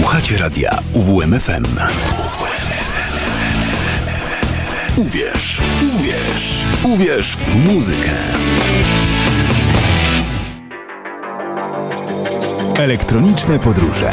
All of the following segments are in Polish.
Słuchacie radia UWMFM. Uwierz, uwierz, uwierz w muzykę. Elektroniczne podróże.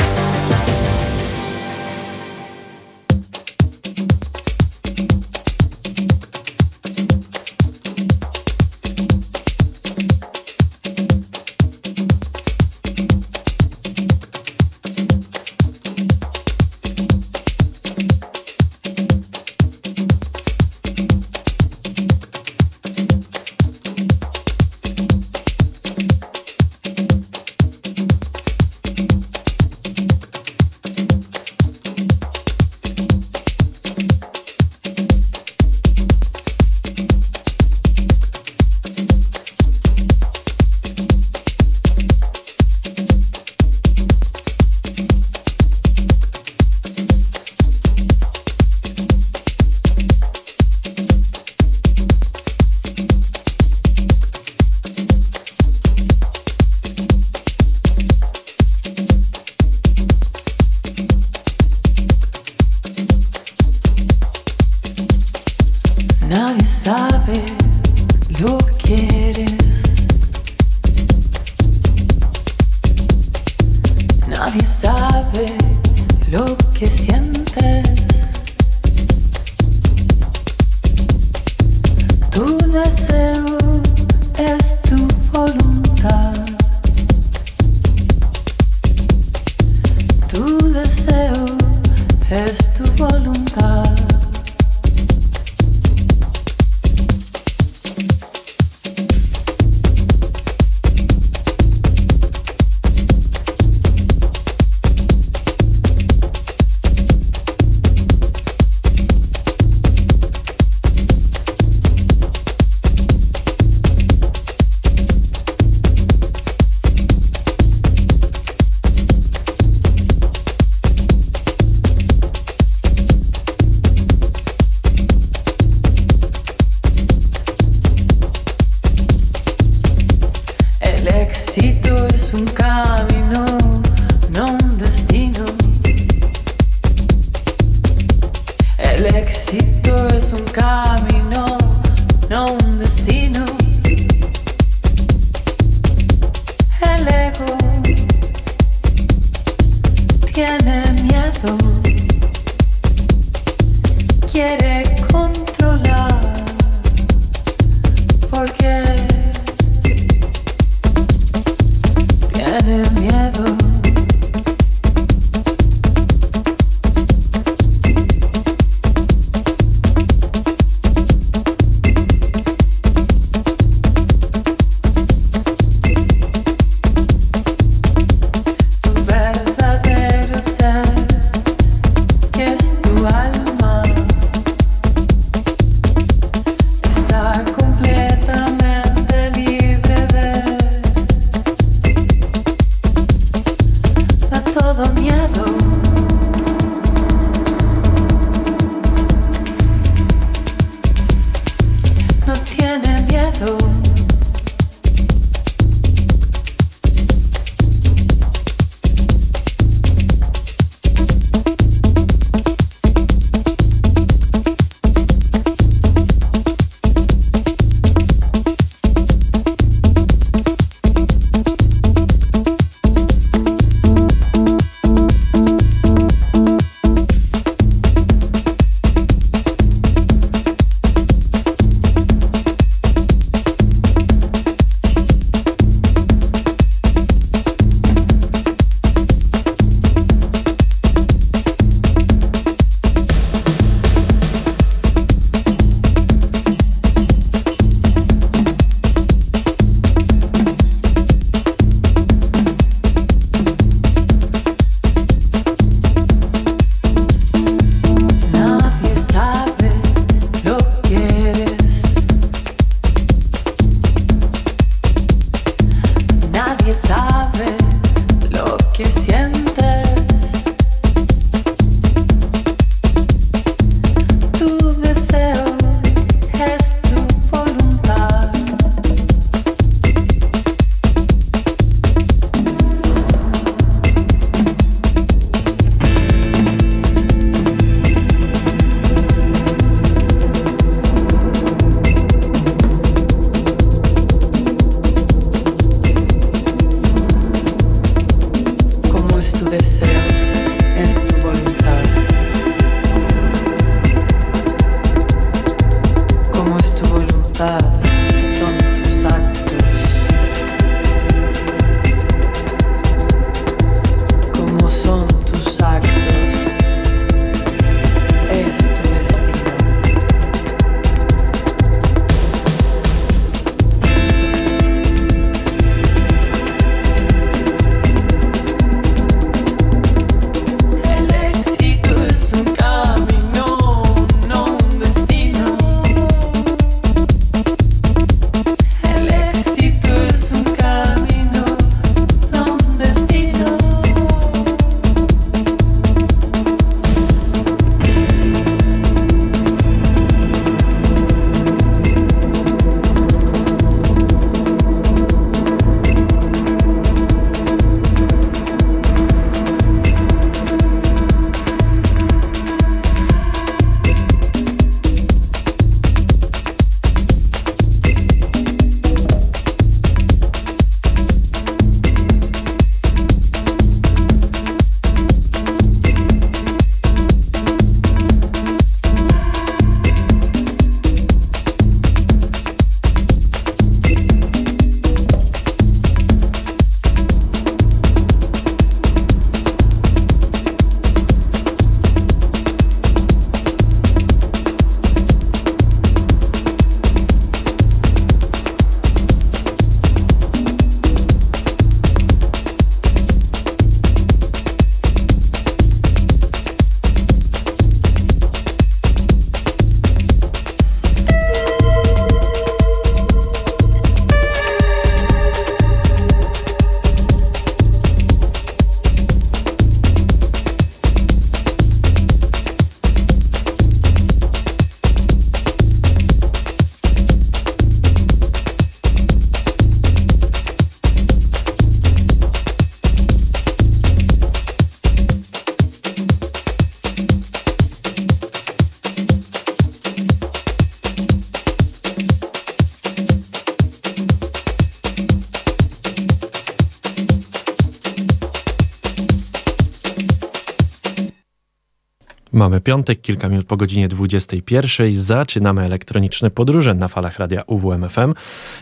Mamy piątek, kilka minut po godzinie 21. Zaczynamy elektroniczne podróże na falach radia UWMFM.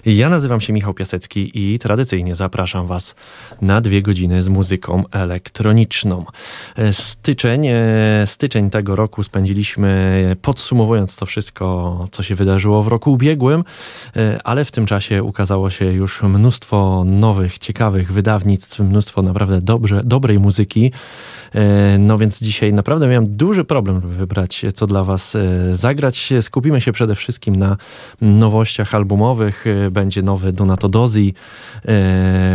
Ja nazywam się Michał Piasecki i tradycyjnie zapraszam Was na dwie godziny z muzyką elektroniczną. Styczeń, e, styczeń tego roku spędziliśmy podsumowując to wszystko, co się wydarzyło w roku ubiegłym, e, ale w tym czasie ukazało się już mnóstwo nowych, ciekawych wydawnictw, mnóstwo naprawdę dobrze, dobrej muzyki. E, no więc dzisiaj naprawdę miałem duży problem, wybrać, co dla Was e, zagrać. Skupimy się przede wszystkim na nowościach albumowych. E, będzie nowy Donato Dozzi,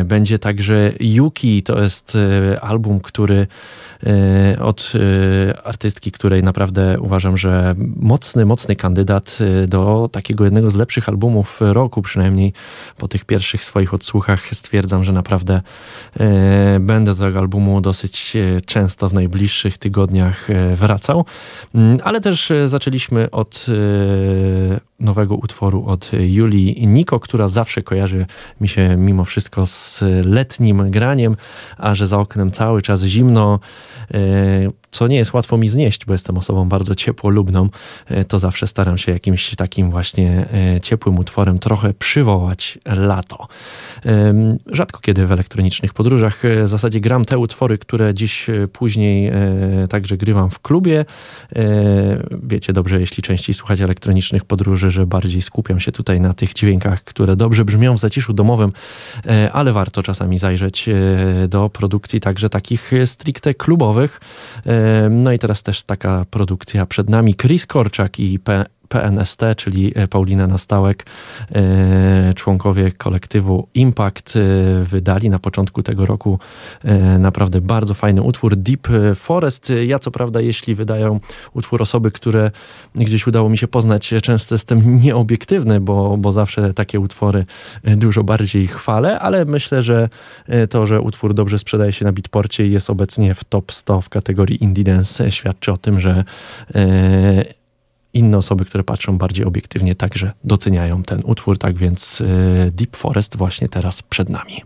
będzie także Yuki, to jest album, który od artystki, której naprawdę uważam, że mocny, mocny kandydat do takiego jednego z lepszych albumów roku, przynajmniej po tych pierwszych swoich odsłuchach stwierdzam, że naprawdę będę do tego albumu dosyć często w najbliższych tygodniach e, wracał. Mm, ale też e, zaczęliśmy od e, nowego utworu od Julii Niko, która zawsze kojarzy mi się mimo wszystko z letnim graniem, a że za oknem cały czas zimno, co nie jest łatwo mi znieść, bo jestem osobą bardzo ciepłolubną, to zawsze staram się jakimś takim właśnie ciepłym utworem trochę przywołać lato. Rzadko kiedy w elektronicznych podróżach w zasadzie gram te utwory, które dziś później także grywam w klubie. Wiecie dobrze, jeśli częściej słuchacie elektronicznych podróży, że bardziej skupiam się tutaj na tych dźwiękach, które dobrze brzmią w zaciszu domowym, e, ale warto czasami zajrzeć e, do produkcji także takich stricte klubowych. E, no i teraz też taka produkcja przed nami. Chris Korczak i P PNST, czyli e, Paulina Nastałek, e, członkowie kolektywu Impact, e, wydali na początku tego roku naprawdę bardzo fajny utwór Deep Forest. Ja co prawda, jeśli wydają utwór osoby, które gdzieś udało mi się poznać, często jestem nieobiektywny, bo, bo zawsze takie utwory dużo bardziej chwalę, ale myślę, że to, że utwór dobrze sprzedaje się na Beatporcie i jest obecnie w top 100 w kategorii Indie Dance świadczy o tym, że inne osoby, które patrzą bardziej obiektywnie, także doceniają ten utwór. Tak więc y, Deep Forest właśnie teraz przed nami.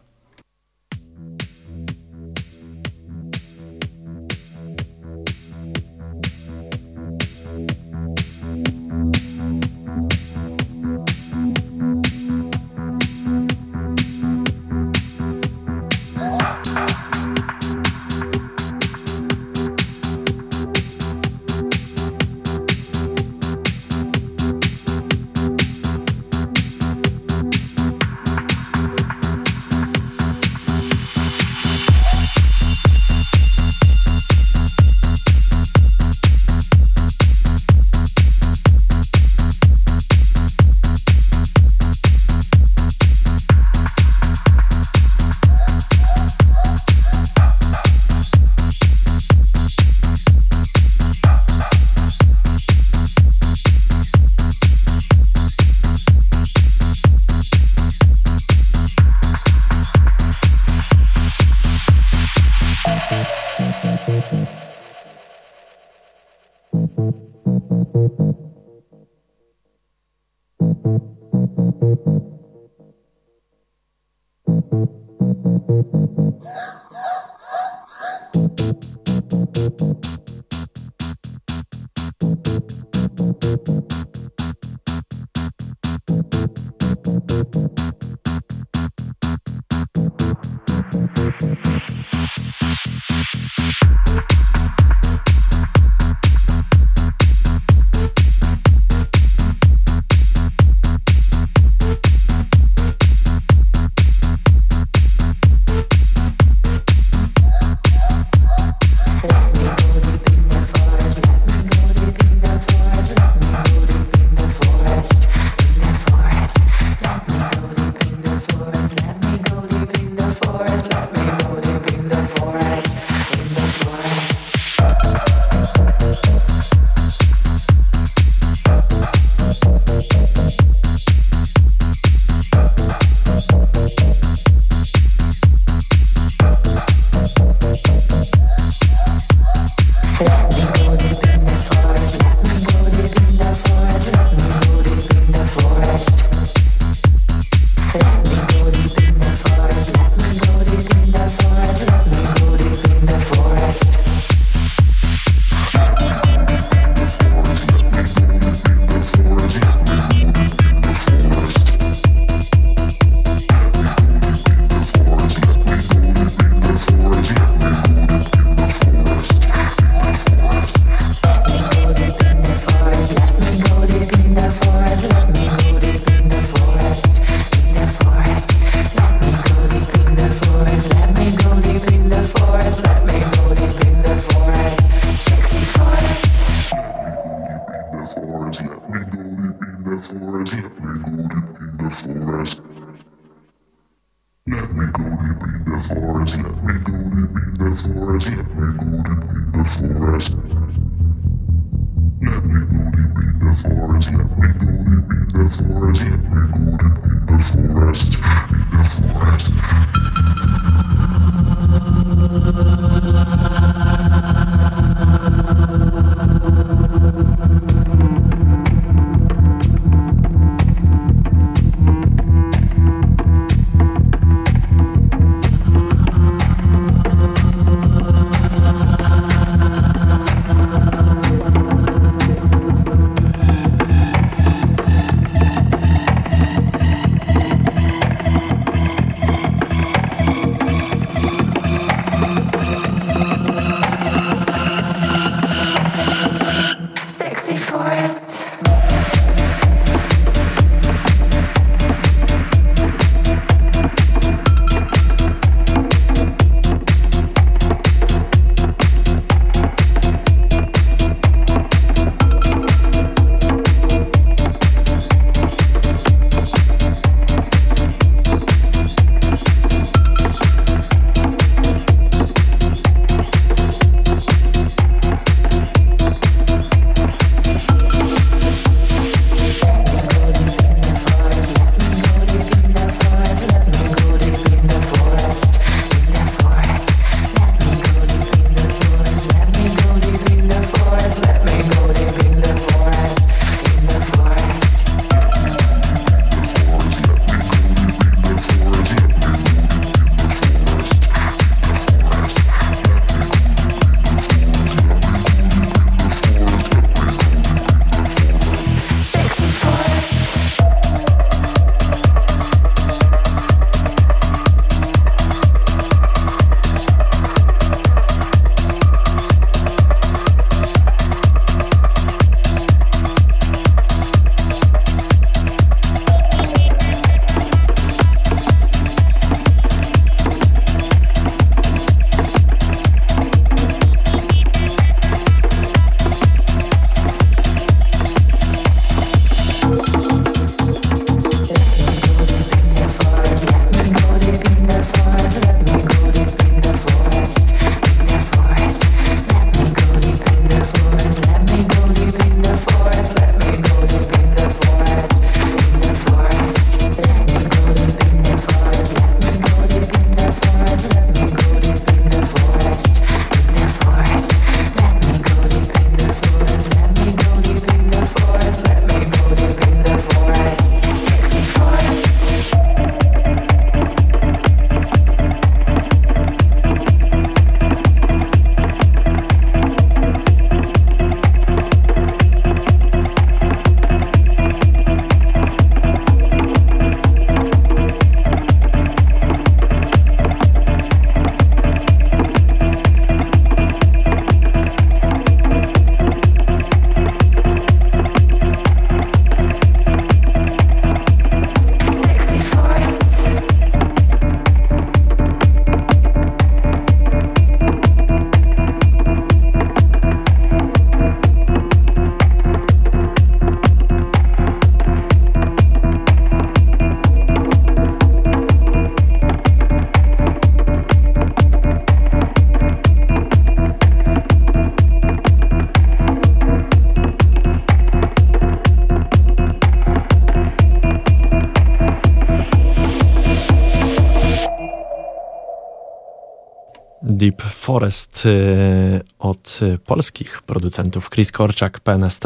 Forest y, od polskich producentów Chris Korczak, PNST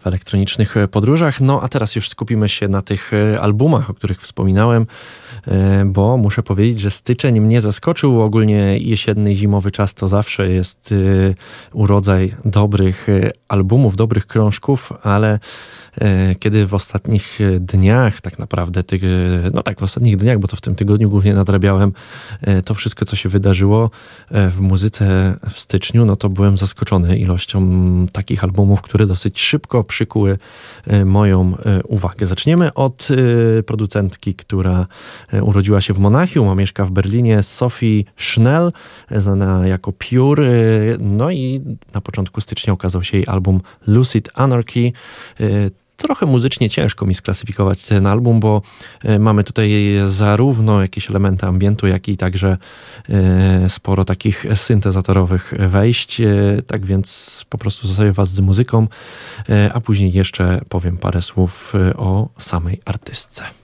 w elektronicznych podróżach. No a teraz już skupimy się na tych albumach, o których wspominałem, y, bo muszę powiedzieć, że styczeń mnie zaskoczył. Ogólnie jesienny i zimowy czas to zawsze jest y, urodzaj dobrych albumów, dobrych krążków, ale kiedy w ostatnich dniach, tak naprawdę, ty, no tak, w ostatnich dniach, bo to w tym tygodniu głównie nadrabiałem e, to wszystko, co się wydarzyło e, w muzyce w styczniu, no to byłem zaskoczony ilością takich albumów, które dosyć szybko przykuły moją uwagę. Zaczniemy od producentki, która urodziła się w Monachium, a mieszka w Berlinie, Sophie Schnell, znana jako Pure. No i na początku stycznia ukazał się jej album Lucid Anarchy. Trochę muzycznie ciężko mi sklasyfikować ten album, bo e, mamy tutaj zarówno jakieś elementy ambientu, jak i także e, sporo takich syntezatorowych wejść. E, tak więc po prostu zostawię Was z muzyką, a później jeszcze powiem parę słów o samej artystce.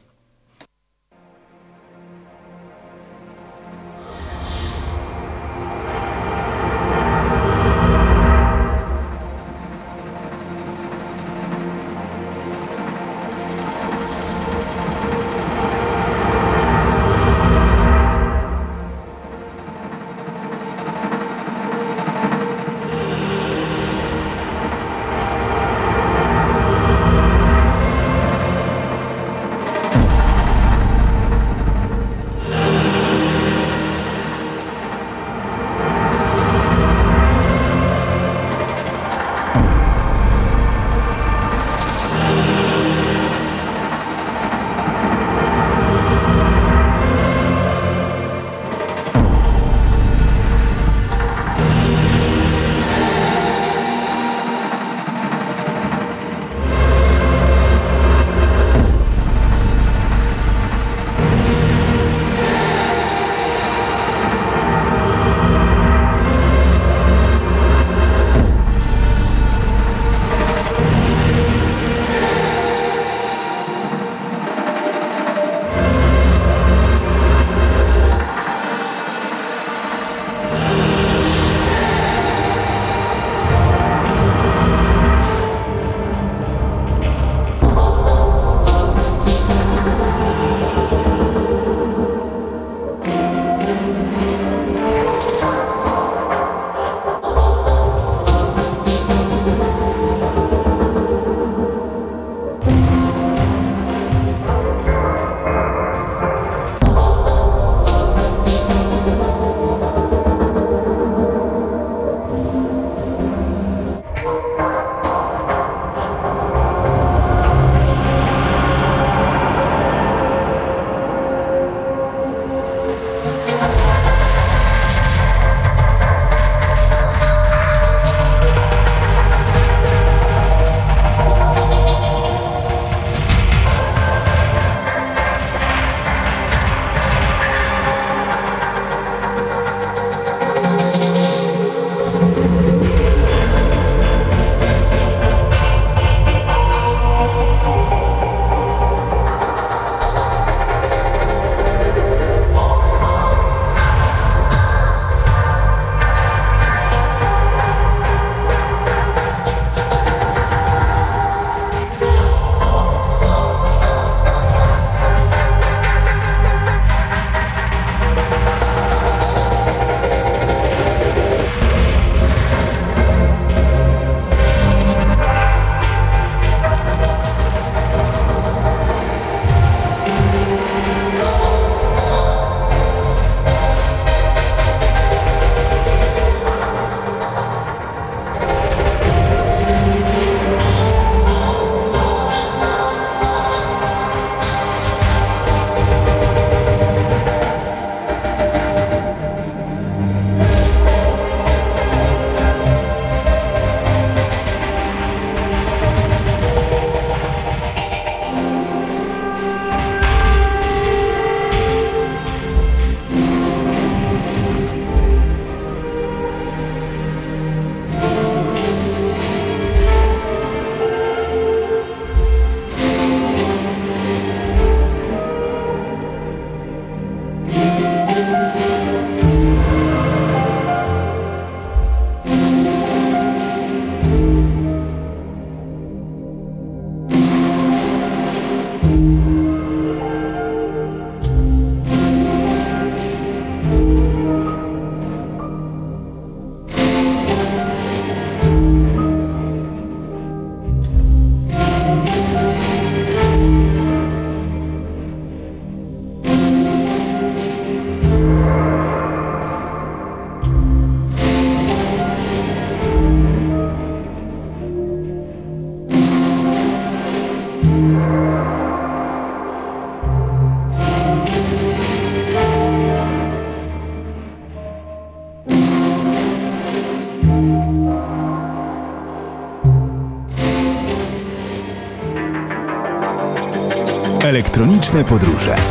Elektroniczne podróże.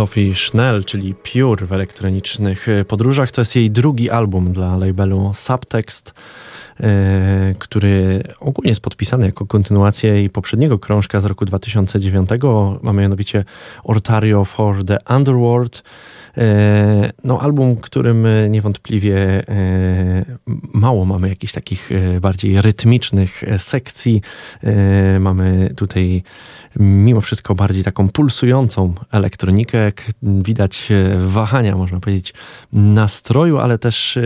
Sophie Schnell, czyli Pure w elektronicznych e, podróżach. To jest jej drugi album dla labelu Subtext, e, który ogólnie jest podpisany jako kontynuację jej poprzedniego krążka z roku 2009. Mamy mianowicie Ortario for the Underworld. E, no, album, którym niewątpliwie mało mamy jakichś takich bardziej rytmicznych sekcji. Mamy tutaj mimo wszystko bardziej taką pulsującą elektronikę. Widać e, wahania, można powiedzieć, nastroju, ale też e,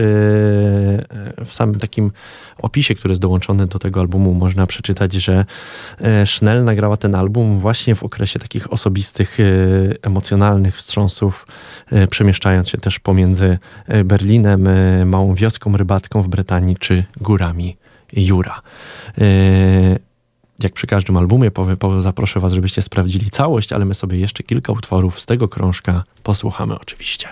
w samym takim opisie, który jest dołączony do tego albumu, można przeczytać, że e, Schnell nagrała ten album właśnie w okresie takich osobistych, emocjonalnych wstrząsów, przemieszczając się też pomiędzy Berlinem, małą wioską rybacką w Brytanii czy górami Jura jak przy każdym albumie, zaproszę Was, żebyście sprawdzili całość, ale my sobie jeszcze kilka utworów z tego krążka posłuchamy oczywiście.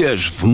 Uwierz w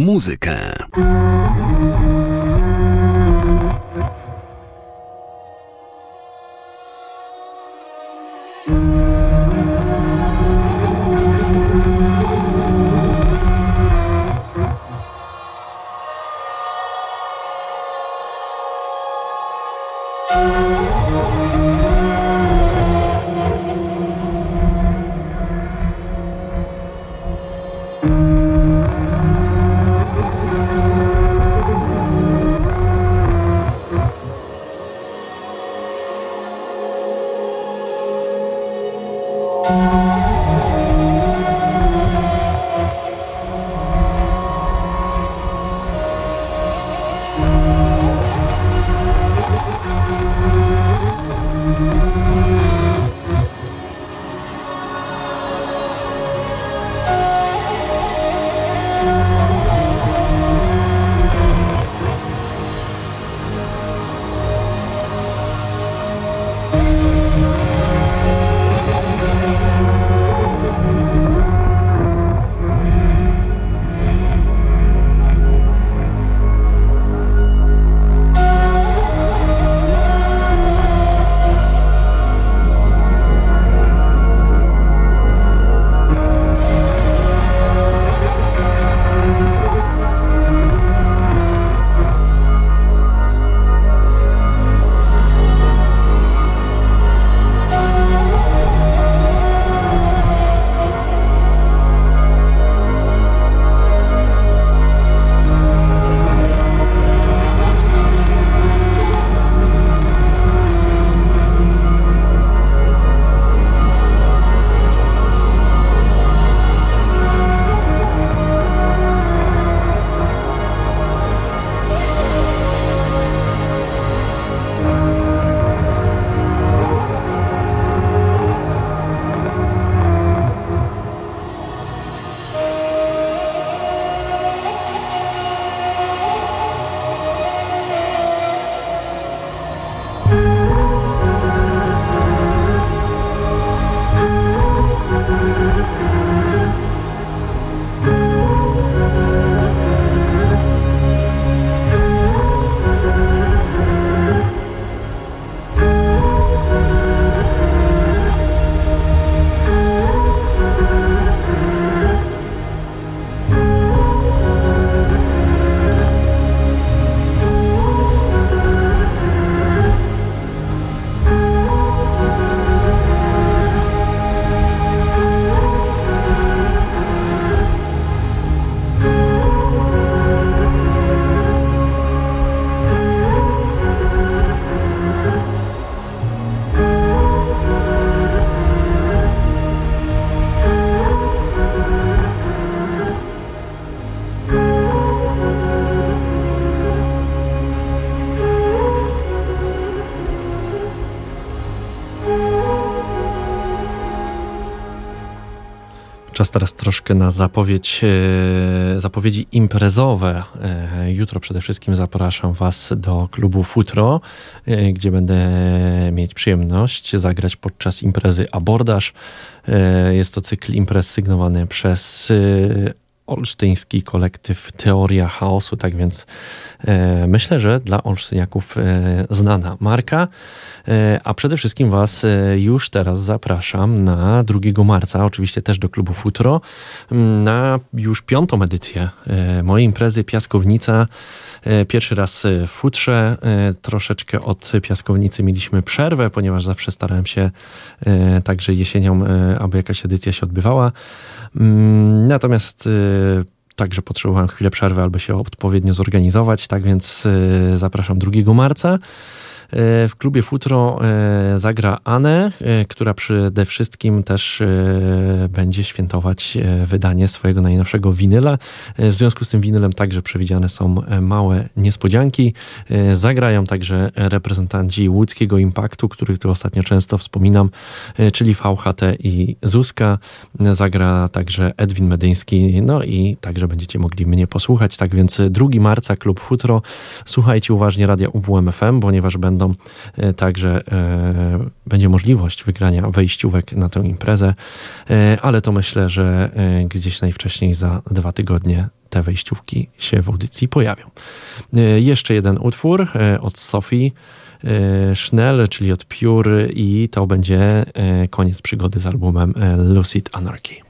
troszkę na zapowiedź, e, zapowiedzi imprezowe. E, jutro przede wszystkim zapraszam Was do klubu Futro, e, gdzie będę mieć przyjemność zagrać podczas imprezy Abordaż. Jest to cykl imprez sygnowany przez olsztyński kolektyw Teoria Chaosu, tak więc myślę, że dla olsztyniaków e, znana marka, e, a przede wszystkim Was e, już teraz zapraszam na 2 marca, oczywiście też do klubu Futro, na już piątą edycję e, mojej imprezy Piaskownica. E, pierwszy raz w futrze, troszeczkę od piaskownicy mieliśmy przerwę, ponieważ zawsze starałem się także jesienią, aby jakaś edycja się odbywała. Natomiast także potrzebowałem chwilę przerwy, aby się odpowiednio zorganizować, tak więc y, zapraszam 2 marca. E, w klubie Futro e, zagra Anę, e, która przede wszystkim też będzie świętować wydanie swojego najnowszego winyla. W związku z tym winylem także przewidziane są małe niespodzianki. Zagrają także reprezentanci łódzkiego Impaktu, których tu ostatnio często wspominam, czyli VHT i Zuzka. Zagra także Edwin Medyński, no i także będziecie mogli mnie posłuchać. Tak więc 2 marca klub Futro. Słuchajcie uważnie radia UWMFM, ponieważ będą będą także, będzie możliwość wygrania wejściówek na tę imprezę, ale to myślę, że gdzieś najwcześniej za dwa tygodnie te wejściówki się w audycji pojawią. Jeszcze jeden utwór od Sofii. Schnell, czyli od Pure i to będzie koniec przygody z albumem Lucid Anarchy.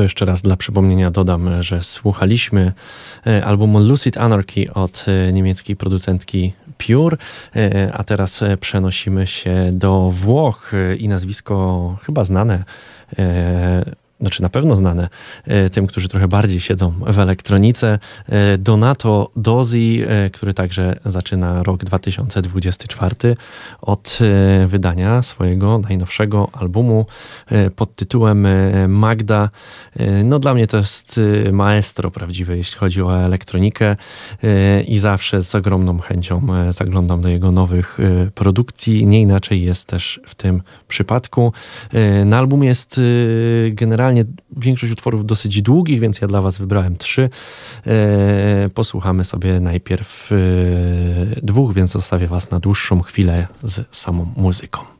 To jeszcze raz dla przypomnienia dodam, że słuchaliśmy e, albumu Lucid Anarchy od e, niemieckiej producentki Pure, e, a teraz przenosimy się do Włoch i nazwisko chyba znane znaczy na pewno znane e, tym, którzy trochę bardziej siedzą w elektronice. E, Donato Dozi, e, który także zaczyna rok 2024 od wydania swojego najnowszego albumu pod tytułem Magda. No dla mnie to jest maestro prawdziwe, jeśli chodzi o elektronikę i zawsze z ogromną chęcią zaglądam do jego nowych produkcji. Nie inaczej jest też w tym przypadku. Na albumie jest generalnie generalnie większość utworów dosyć długich, więc ja dla Was wybrałem trzy. E, posłuchamy sobie najpierw e, dwóch, więc zostawię Was na dłuższą chwilę z samą muzyką.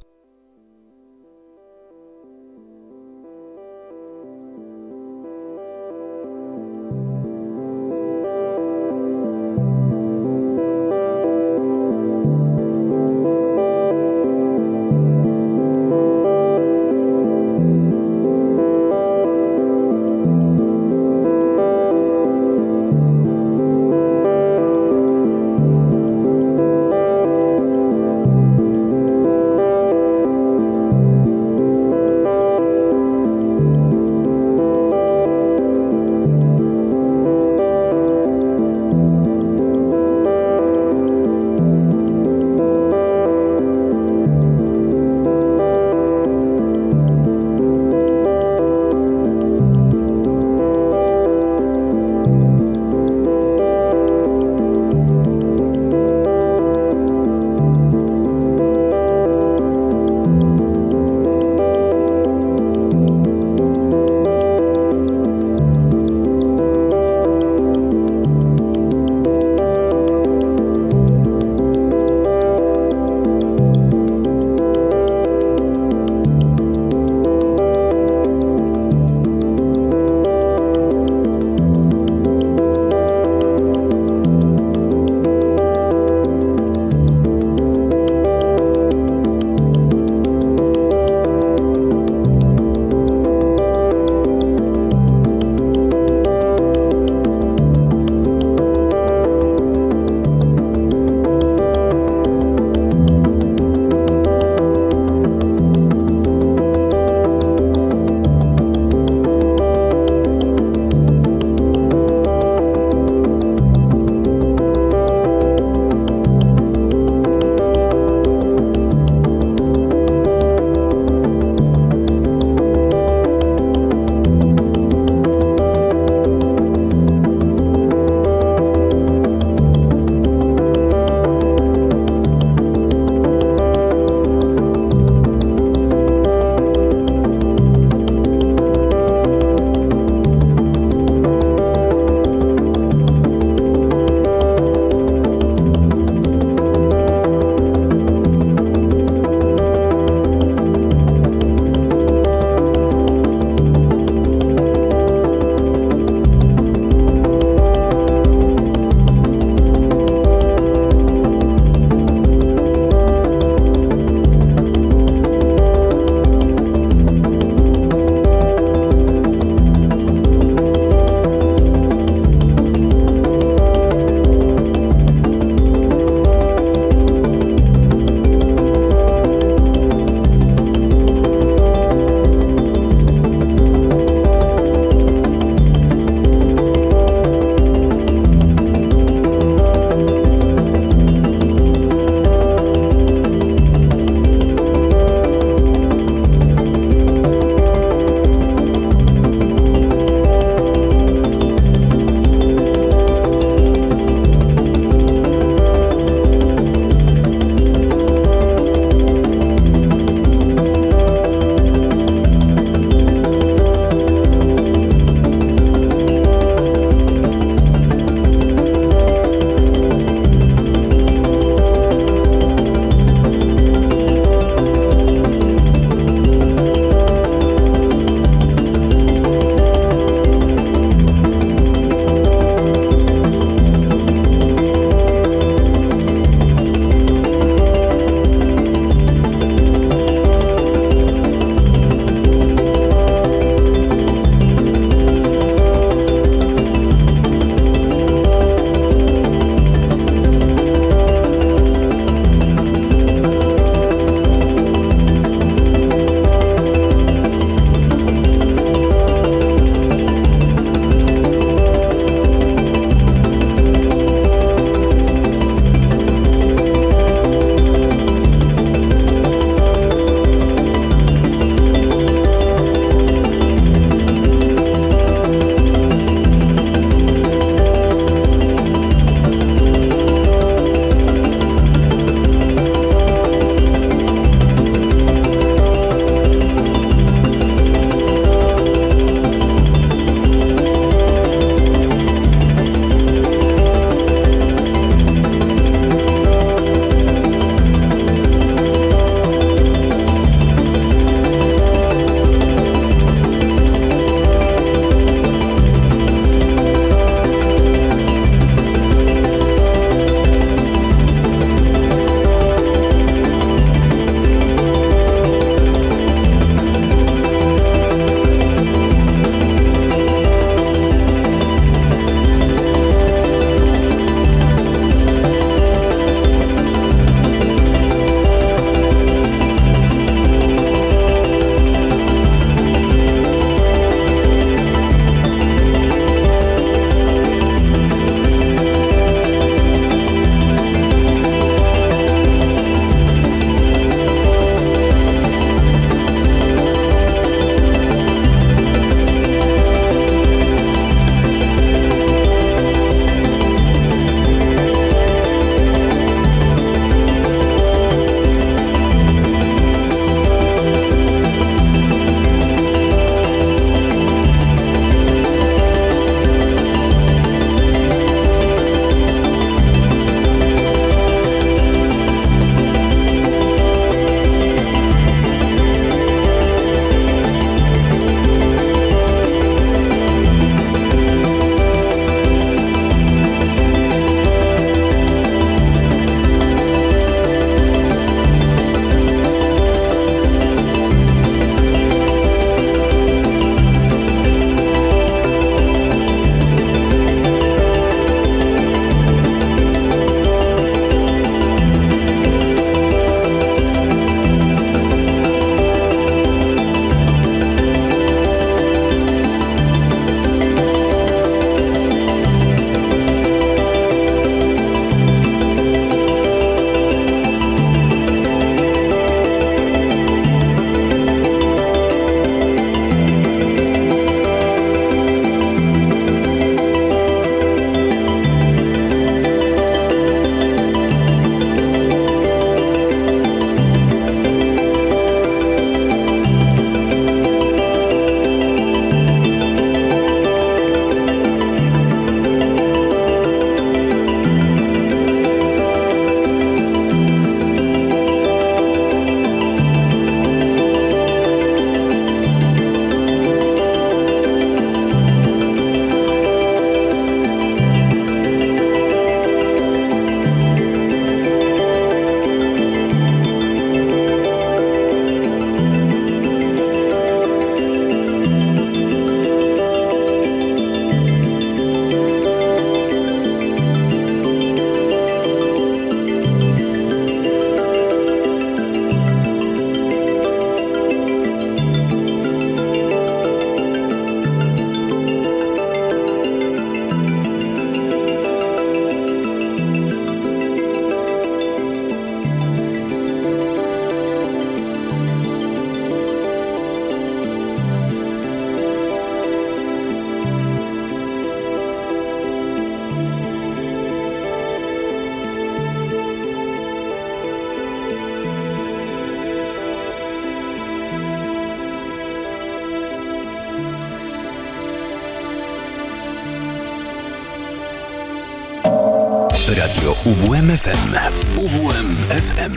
UWMFM. UWMFM.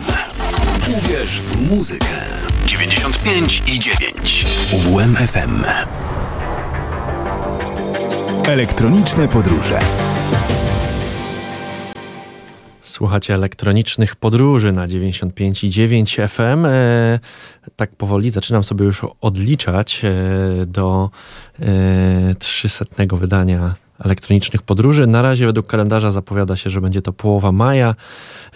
Uwierz w muzykę. 95 i 9. UWMFM. Elektroniczne podróże. Słuchacie elektronicznych podróży na 95,9 FM. E, tak powoli zaczynam sobie już odliczać e, do e, 300 wydania elektronicznych podróży. Na razie według kalendarza zapowiada się, że będzie to połowa maja.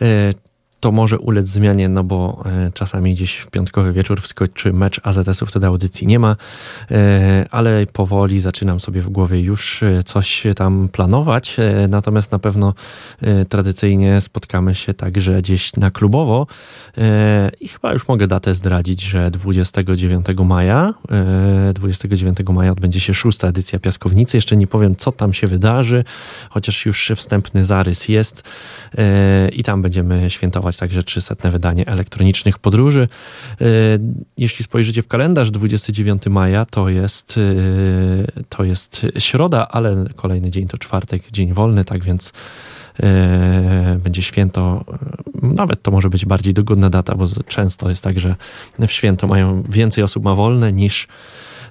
E, to może ulec zmianie, no bo e, czasami gdzieś w piątkowy wieczór wskoczy mecz AZS-u, wtedy audycji nie ma, e, ale powoli zaczynam sobie w głowie już coś tam planować, natomiast na pewno tradycyjnie spotkamy się także gdzieś na klubowo i chyba już mogę datę zdradzić, że 29 maja 29 maja odbędzie się szósta edycja Piaskownicy. Jeszcze nie powiem, co tam się wydarzy, chociaż już wstępny zarys jest i tam będziemy świętować także 300 wydanie elektronicznych podróży. E, jeśli spojrzycie w kalendarz, 29 maja to jest, e, to jest środa, ale kolejny dzień to czwartek, dzień wolny, tak więc e, będzie święto, nawet to może być bardziej dogodna data, bo często jest tak, że w święto mają więcej osób ma wolne niż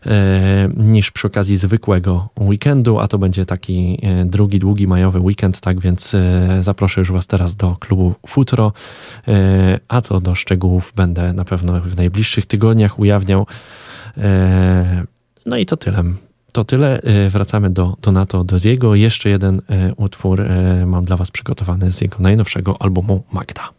E, niż przy okazji zwykłego weekendu, a to będzie taki e, drugi, długi majowy weekend, tak więc e, zaproszę już Was teraz do klubu Futro, a co do szczegółów będę na pewno w najbliższych tygodniach ujawniał. No i to tyle. To tyle. Wracamy do Donato Doziego. Jeszcze jeden utwór mam dla Was przygotowany z jego najnowszego albumu Magda.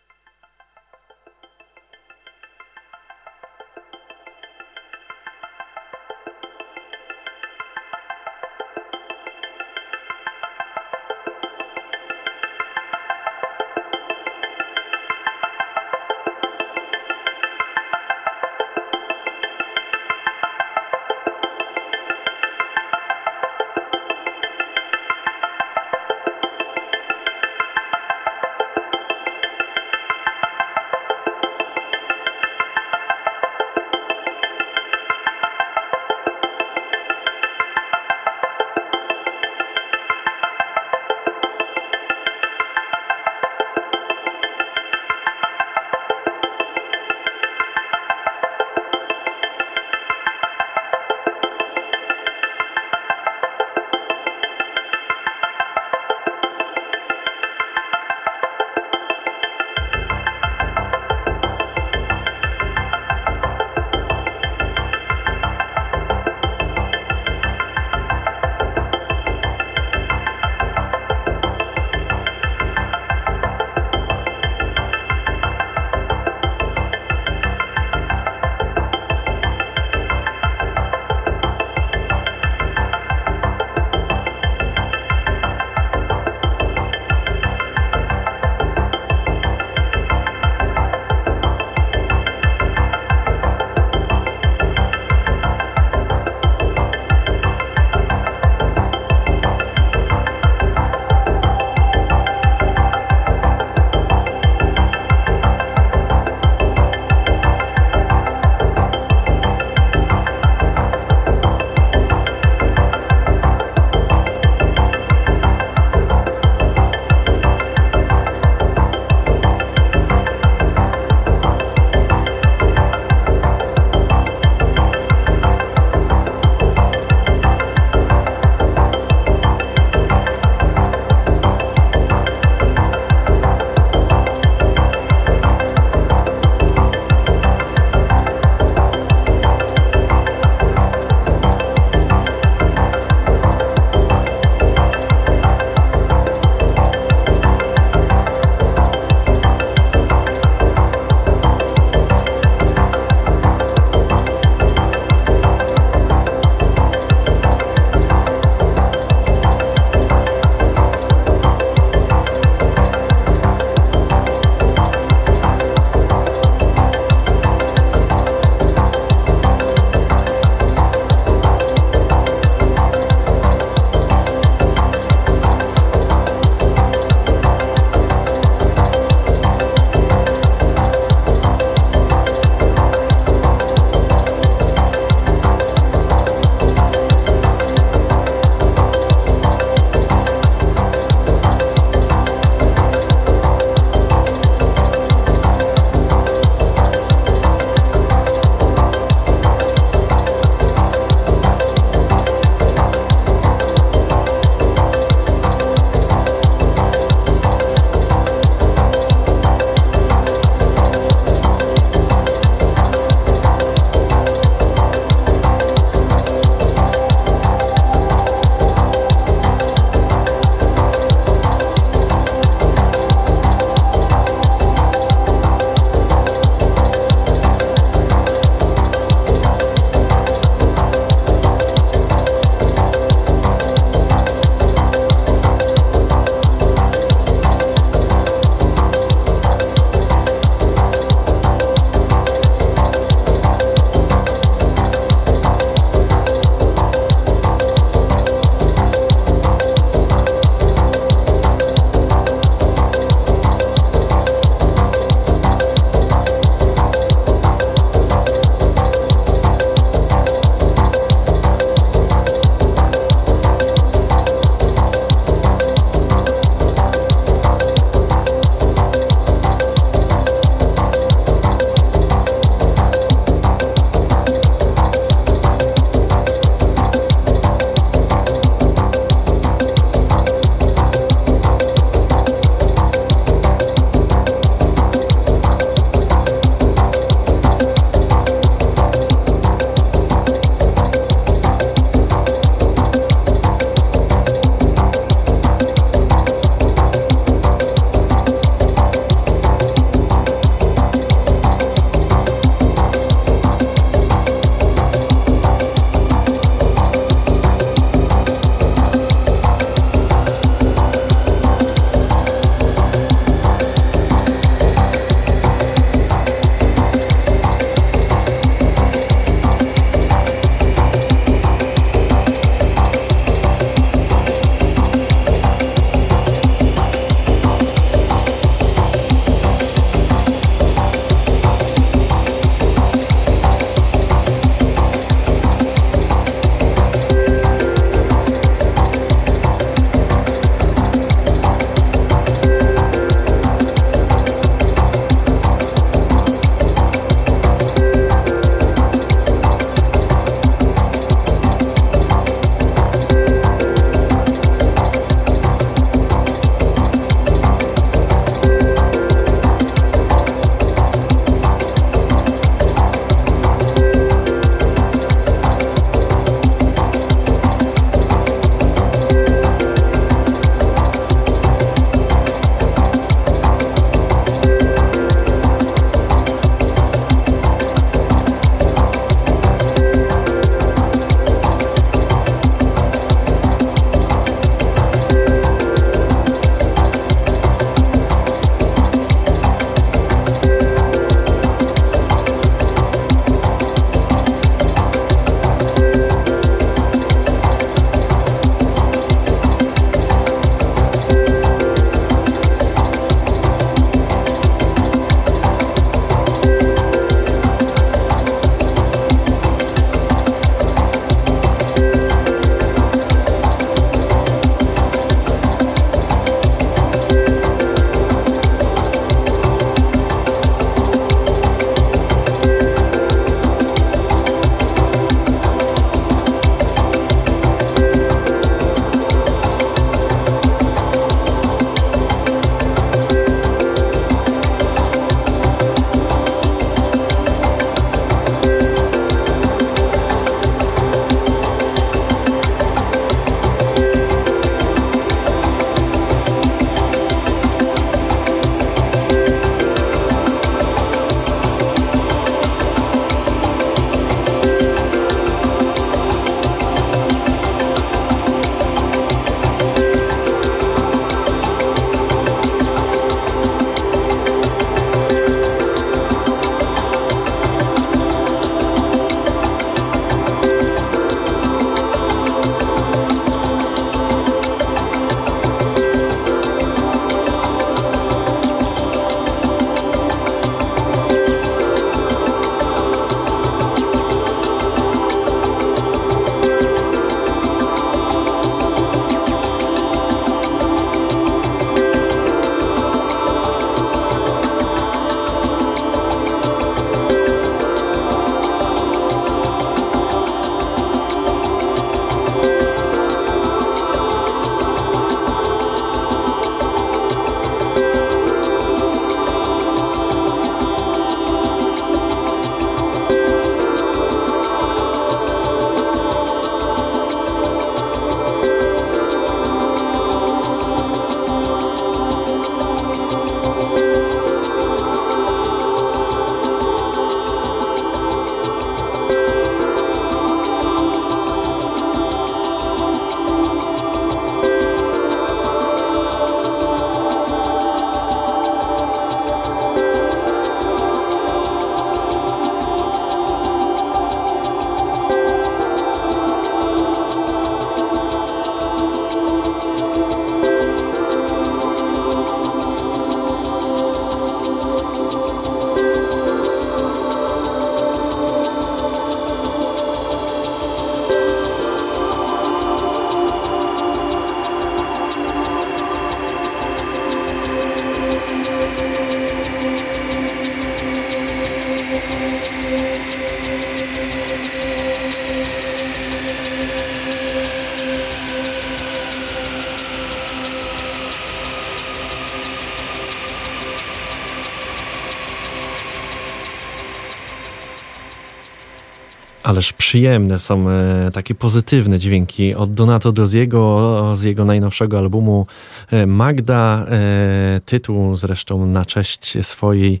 Przyjemne są e, takie pozytywne dźwięki od Donato Doziego z jego najnowszego albumu e, Magda. E, tytuł zresztą na cześć swojej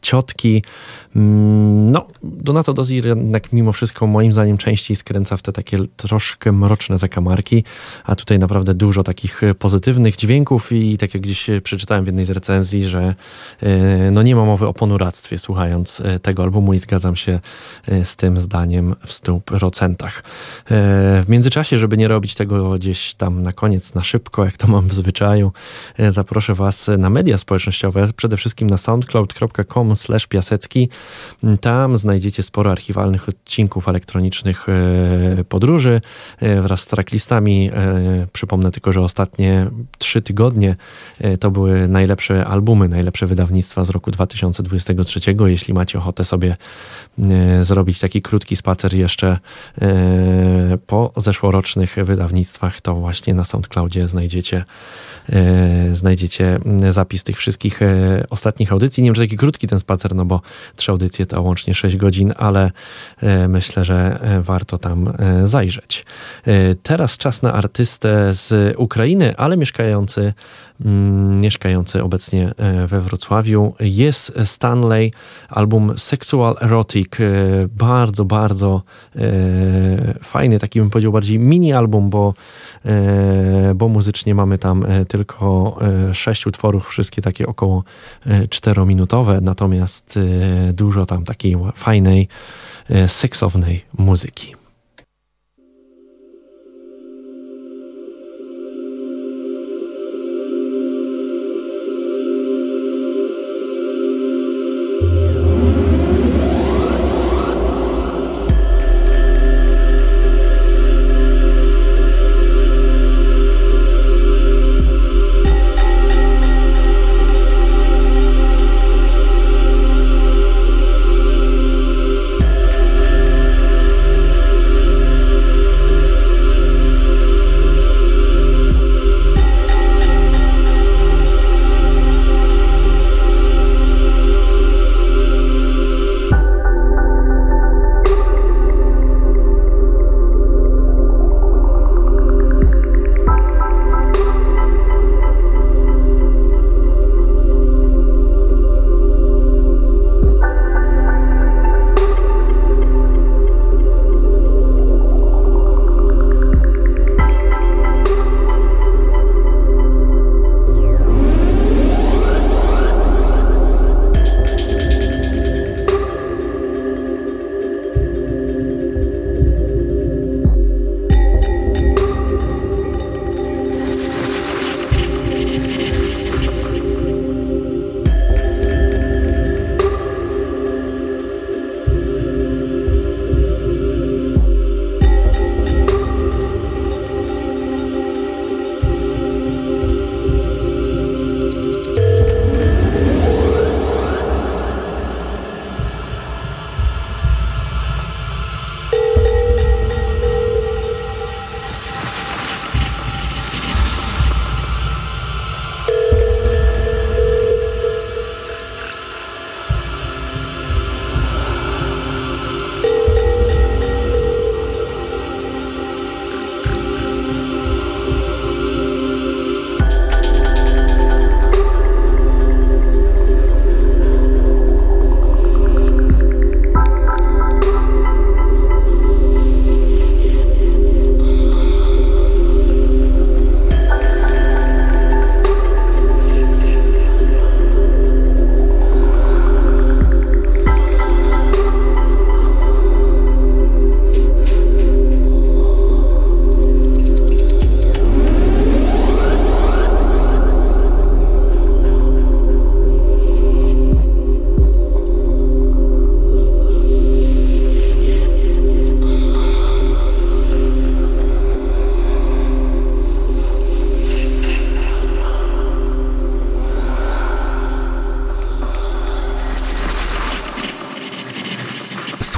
ciotki. Mm, no, Donato Dozier jednak mimo wszystko moim zdaniem częściej skręca w te takie troszkę mroczne zakamarki, a tutaj naprawdę dużo takich pozytywnych dźwięków i tak jak gdzieś przeczytałem w jednej z recenzji, że no nie ma mowy o ponuractwie słuchając tego albumu i zgadzam się z tym zdaniem w 100%. E, w międzyczasie, żeby nie robić tego gdzieś tam na koniec, na szybko, jak to mam w zwyczaju, e, zaproszę Was na media społecznościowe, przede wszystkim na soundcloud.com piasecki. Tam znajdziecie sporo archiwalnych odcinków elektronicznych e, podróży wraz z tracklistami. Przypomnę tylko, że ostatnie trzy tygodnie to były najlepsze albumy, najlepsze wydawnictwa z roku 2023. Jeśli macie ochotę sobie zrobić taki krótki spacer jeszcze e, po zeszłorocznych wydawnictwach, to właśnie na SoundCloudzie znajdziecie, e, znajdziecie zapis tych wszystkich e, ostatnich audycji. Nie wiem, czy taki krótki ten spacer, no bo trzy audycje to łącznie 6 godzin, ale myślę, że warto tam zajrzeć. Teraz czas na artystę z Ukrainy, ale mieszkający mieszkający obecnie e, we Wrocławiu. Jest Stanley, album Sexual Erotic, e, bardzo, bardzo e, fajny, taki bym powiedział bardziej mini album, bo, bo muzycznie mamy tam tylko sześć utworów, wszystkie takie około czterominutowe, natomiast dużo tam takiej fajnej, seksownej muzyki.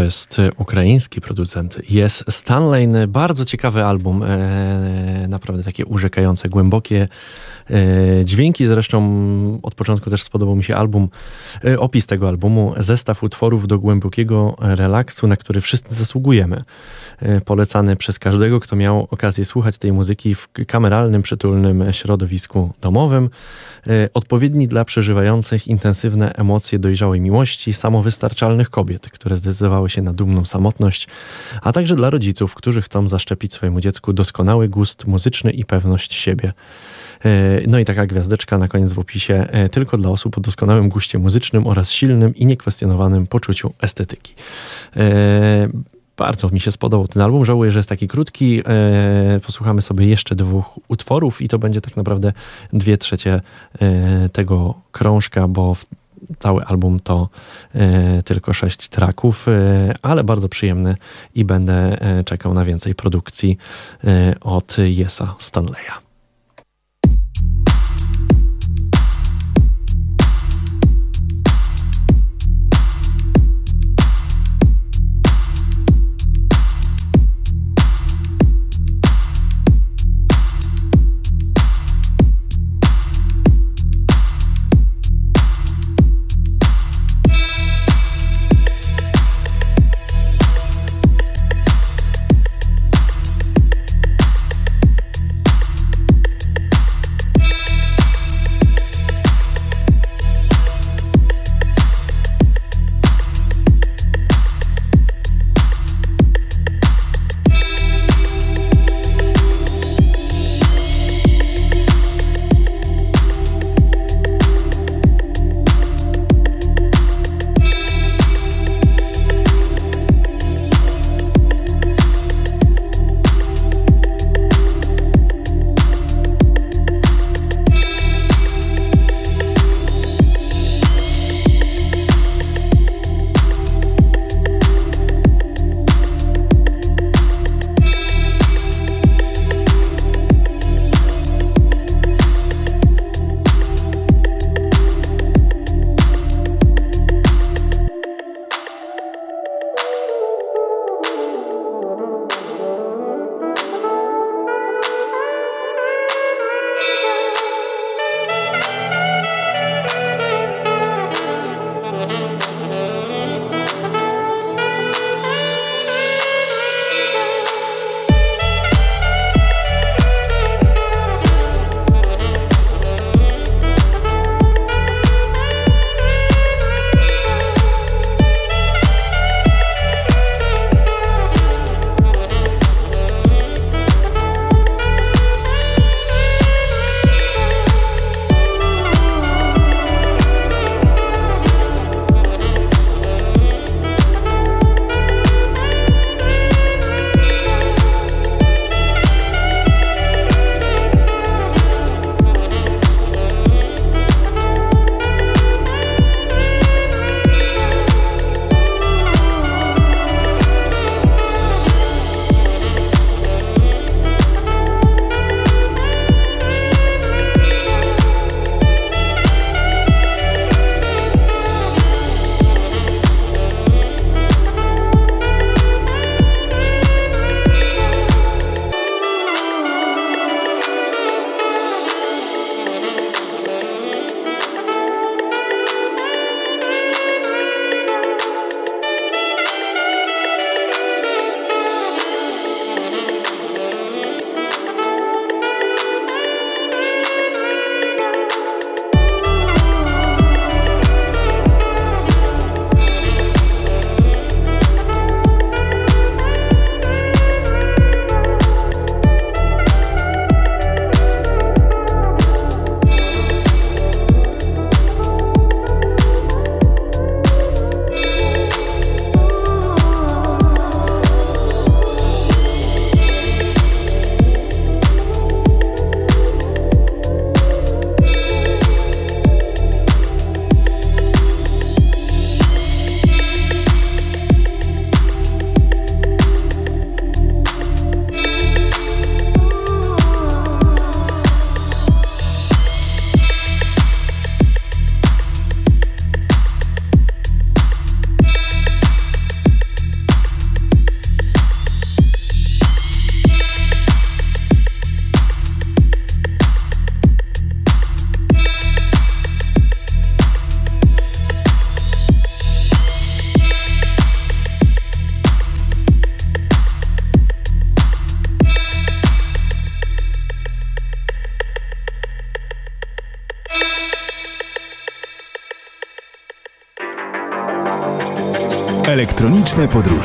To jest e, ukraiński producent. Jest Stanley, bardzo ciekawy album, e, naprawdę takie urzekające, głębokie dźwięki. Zresztą od początku też spodobał mi się album, opis tego albumu, zestaw utworów do głębokiego relaksu, na który wszyscy zasługujemy. Polecany przez każdego, kto miał okazję słuchać tej muzyki w kameralnym, przytulnym środowisku domowym. Odpowiedni dla przeżywających intensywne emocje dojrzałej miłości, samowystarczalnych kobiet, które zdecydowały się na dumną samotność, a także dla rodziców, którzy chcą zaszczepić swojemu dziecku doskonały gust muzyczny i pewność siebie. No i taka gwiazdeczka na koniec w opisie, tylko dla osób o doskonałym guście muzycznym oraz silnym i niekwestionowanym poczuciu estetyki. Bardzo mi się spodobał ten album. Żałuję, że jest taki krótki. E, posłuchamy sobie jeszcze dwóch utworów i to będzie tak naprawdę dwie trzecie e, tego krążka, bo cały album to e, tylko sześć traków, ale bardzo przyjemny i będę czekał na więcej produkcji od Jesa Stanleya. Elektroniczne podróże.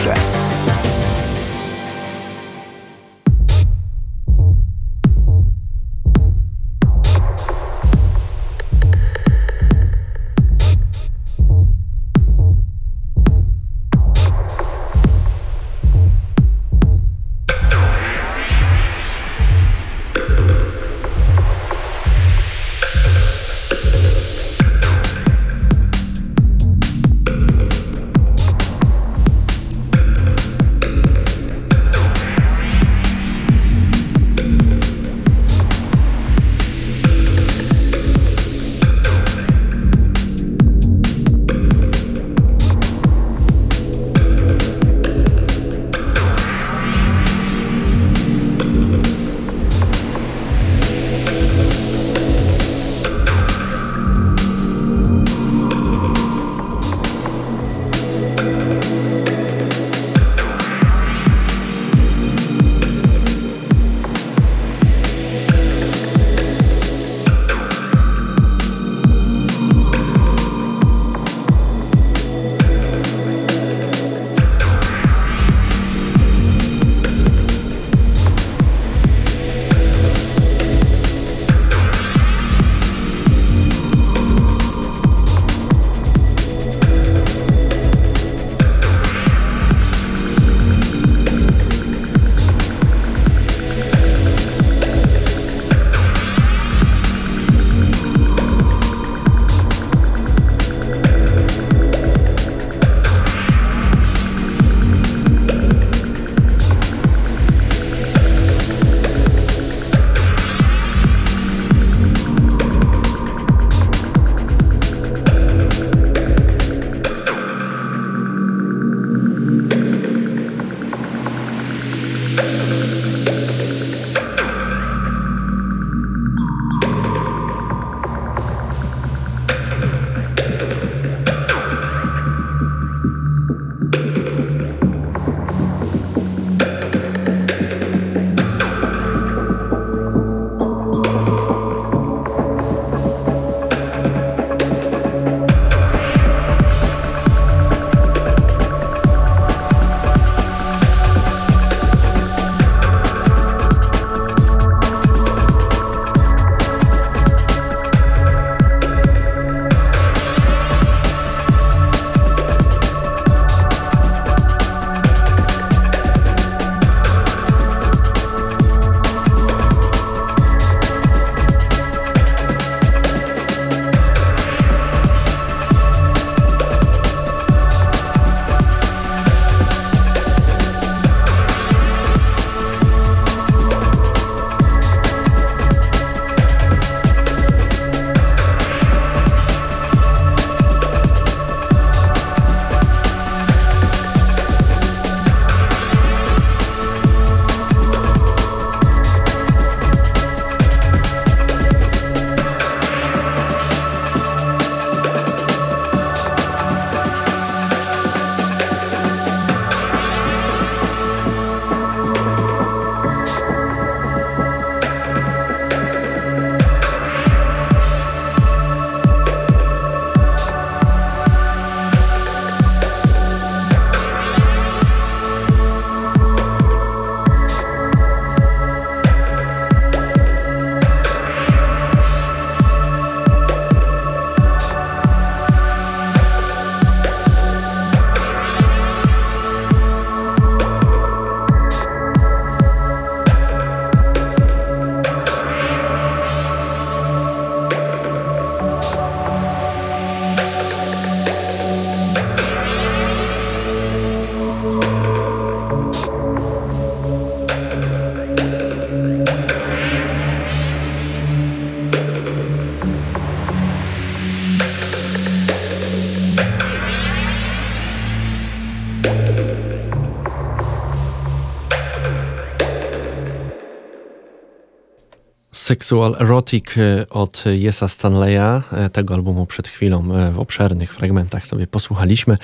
Sexual Erotic e, od Jesa Stanleya. E, tego albumu przed chwilą e, w obszernych fragmentach sobie posłuchaliśmy.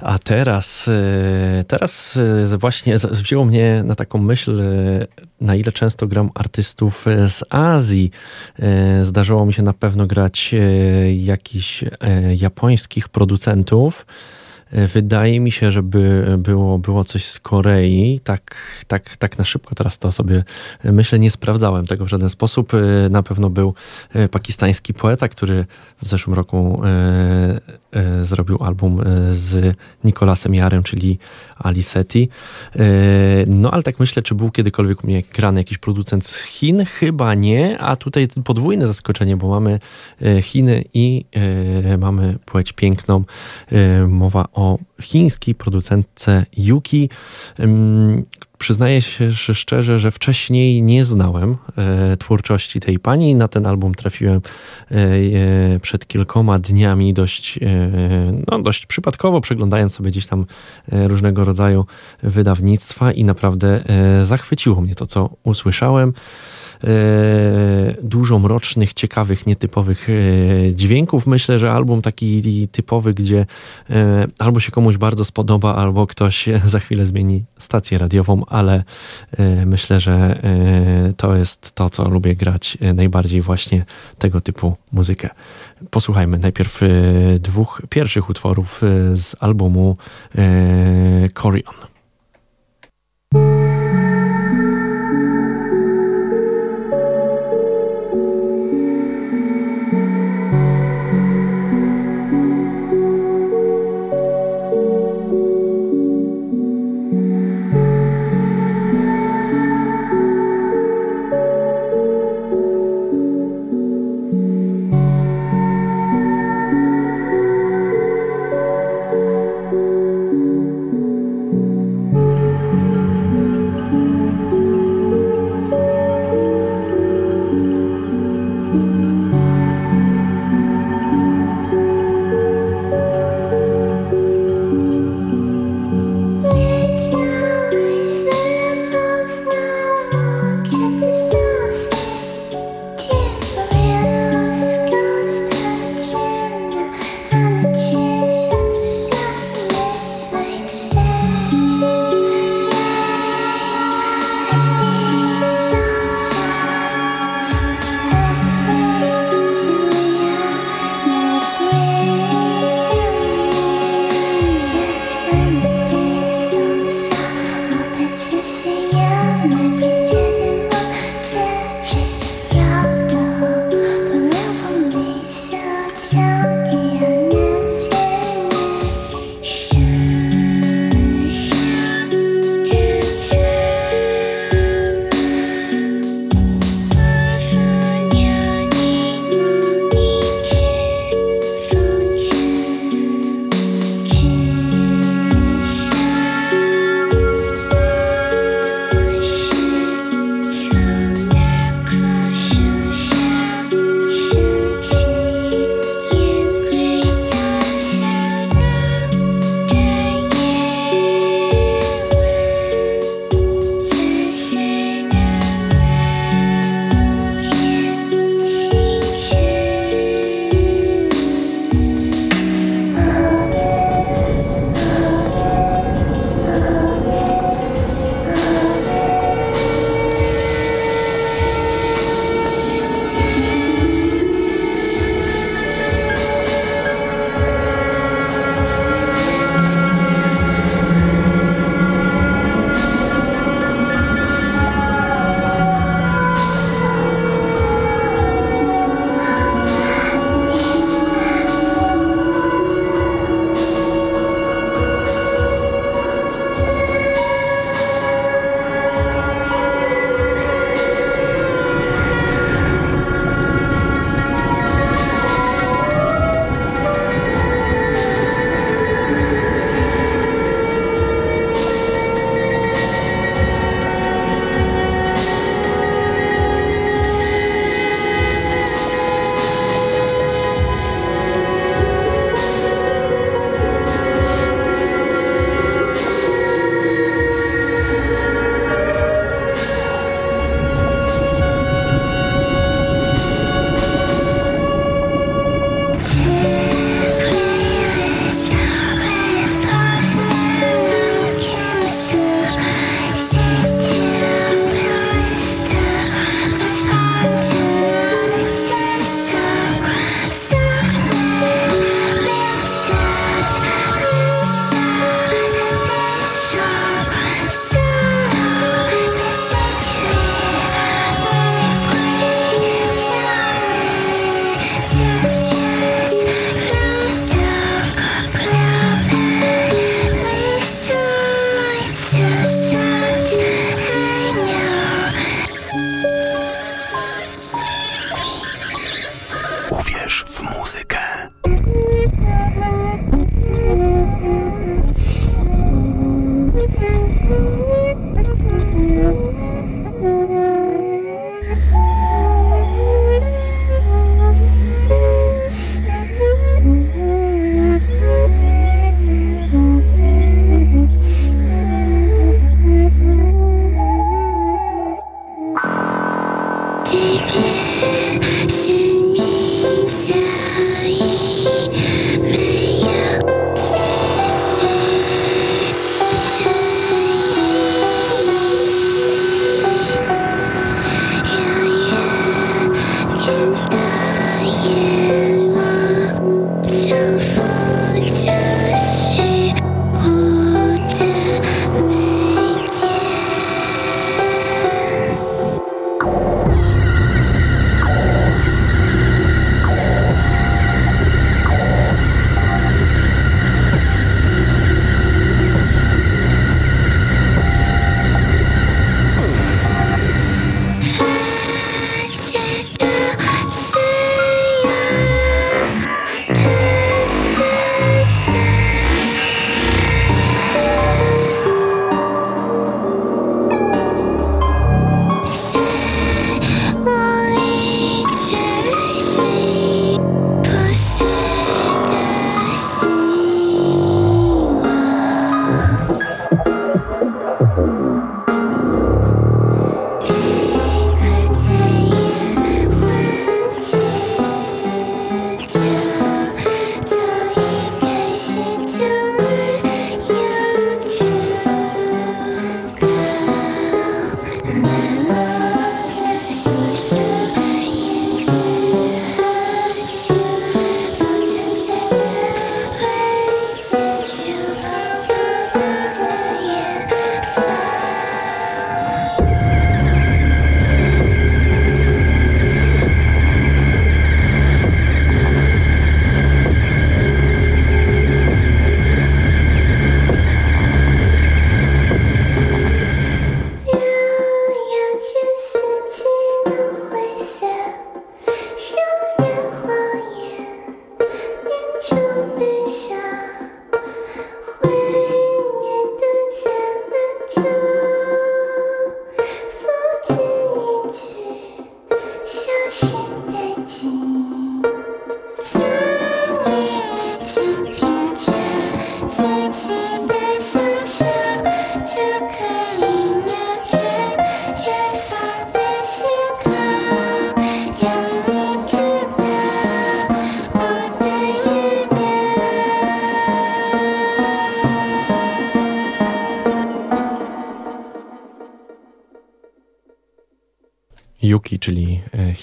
A teraz, teraz właśnie wzięło mnie na taką myśl, na ile często gram artystów z Azji. Zdarzyło mi się na pewno grać jakichś japońskich producentów. Wydaje mi się, żeby było, było coś z Korei. Tak, tak, tak na szybko teraz to sobie myślę, nie sprawdzałem tego w żaden sposób. Na pewno był pakistański poeta, który w zeszłym roku e, zrobił album z Nicolasem Jarem, czyli Alisetti. No ale tak myślę, czy był kiedykolwiek u mnie grany jakiś producent z Chin? Chyba nie, a tutaj podwójne zaskoczenie, bo mamy Chiny i mamy płeć piękną. Mowa o chińskiej producentce Yuki, Przyznaję się szczerze, że wcześniej nie znałem e, twórczości tej pani. Na ten album trafiłem e, e, przed kilkoma dniami dość, e, no, dość przypadkowo, przeglądając sobie gdzieś tam e, różnego rodzaju wydawnictwa i naprawdę e, zachwyciło mnie to, co usłyszałem. E, dużo mrocznych, ciekawych, nietypowych e, dźwięków. Myślę, że album taki typowy, gdzie e, albo się komuś bardzo spodoba, albo ktoś za chwilę zmieni stację radiową, ale myślę, że to jest to, co lubię grać najbardziej właśnie tego typu muzykę. Posłuchajmy najpierw dwóch pierwszych utworów z albumu Corion.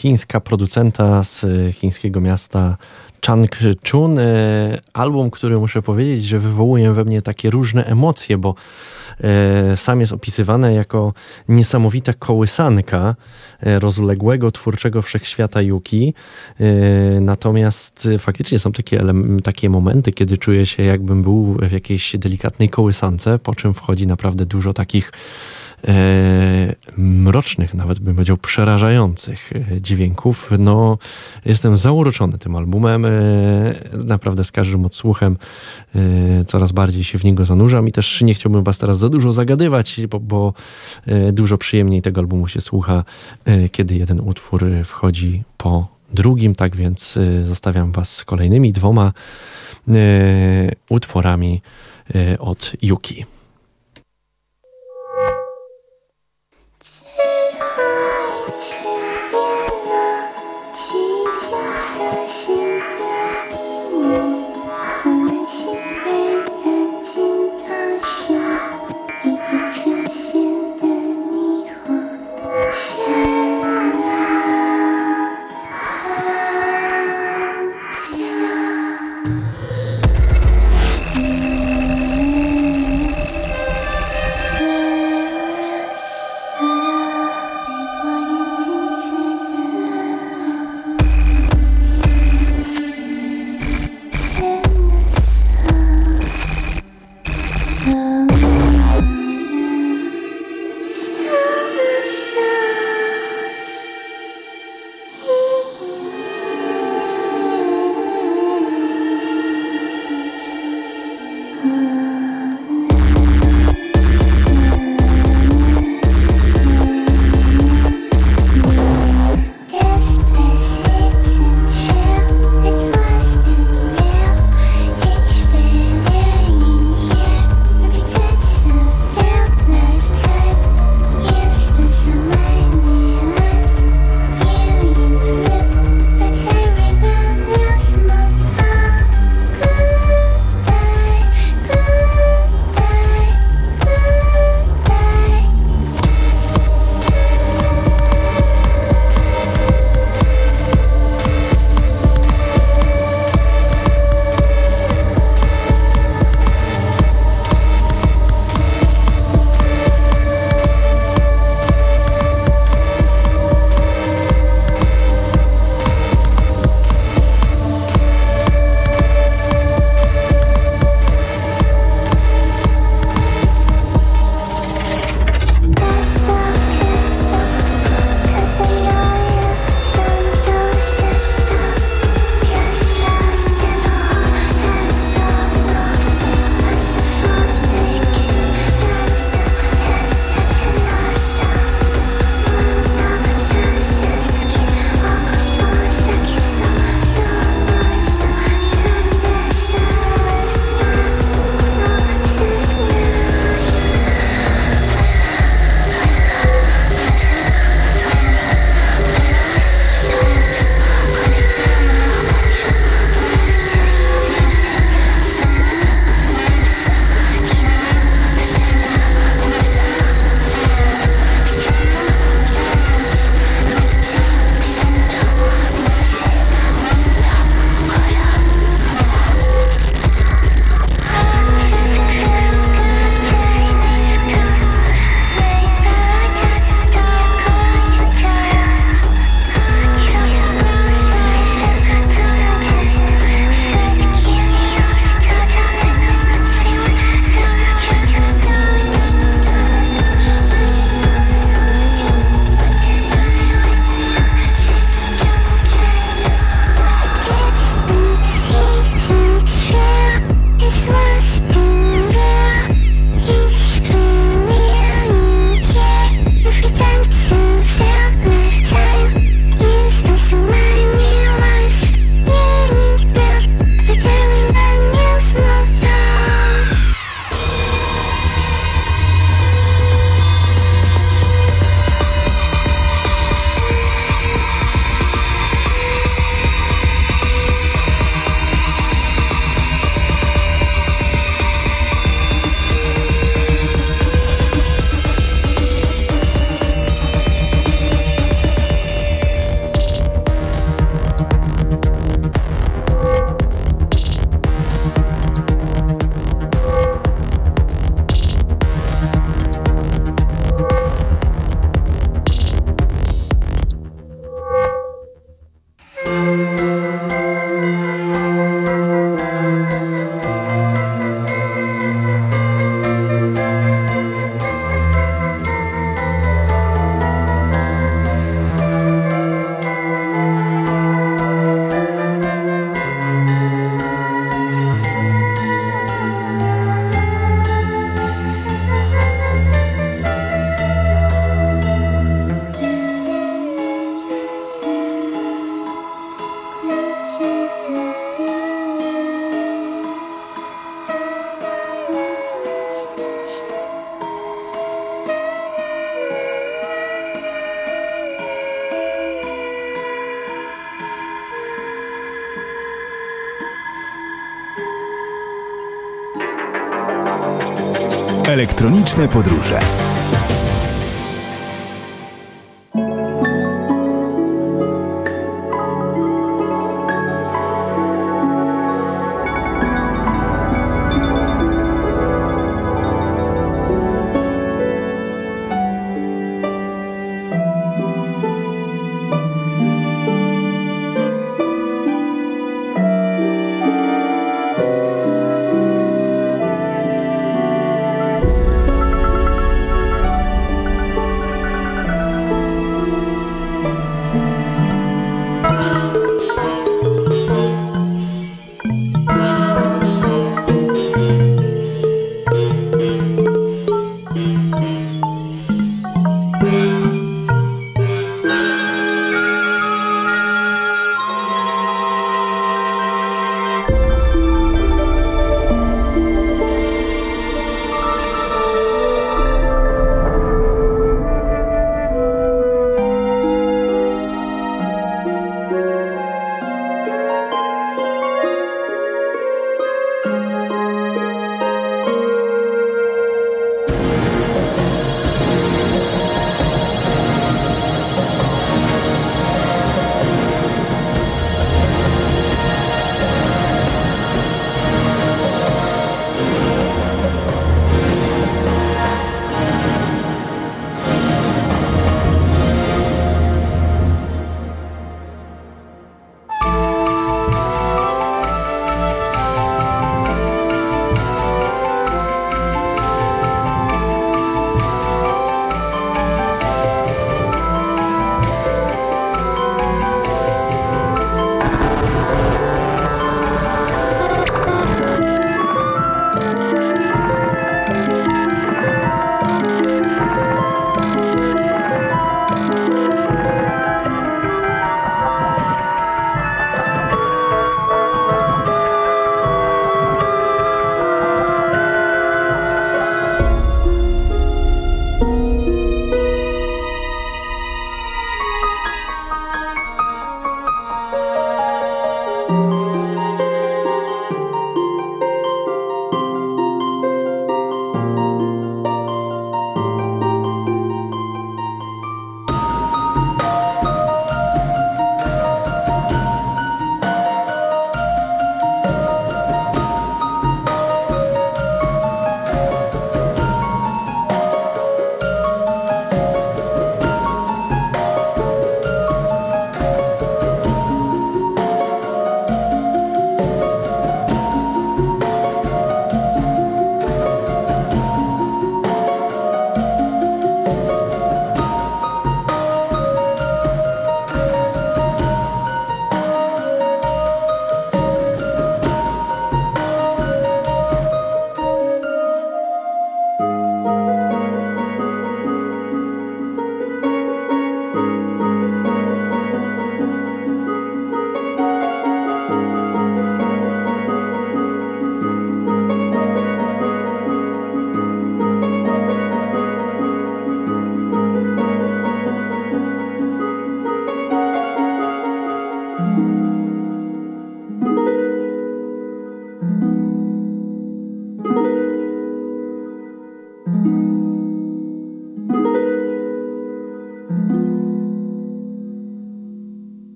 Chińska producenta z e, chińskiego miasta Changchun. E, album, który muszę powiedzieć, że wywołuje we mnie takie różne emocje, bo sam jest opisywany jako niesamowita kołysanka rozległego, twórczego wszechświata Yuki. Natomiast faktycznie są takie, takie momenty, kiedy czuję się jakbym był w jakiejś delikatnej kołysance, po czym wchodzi naprawdę dużo takich e, mrocznych, nawet bym powiedział przerażających e, dźwięków. No, jestem zauroczony tym albumem. E, naprawdę z każdym odsłuchem e, coraz bardziej się w niego zanurzam i też nie chciałbym was teraz za dużo zagadywać, bo, bo e, dużo przyjemniej tego albumu się słucha, e, kiedy jeden utwór wchodzi po drugim, tak więc zostawiam was z kolejnymi dwoma utworami od Yuki.「Elektroniczne podróże.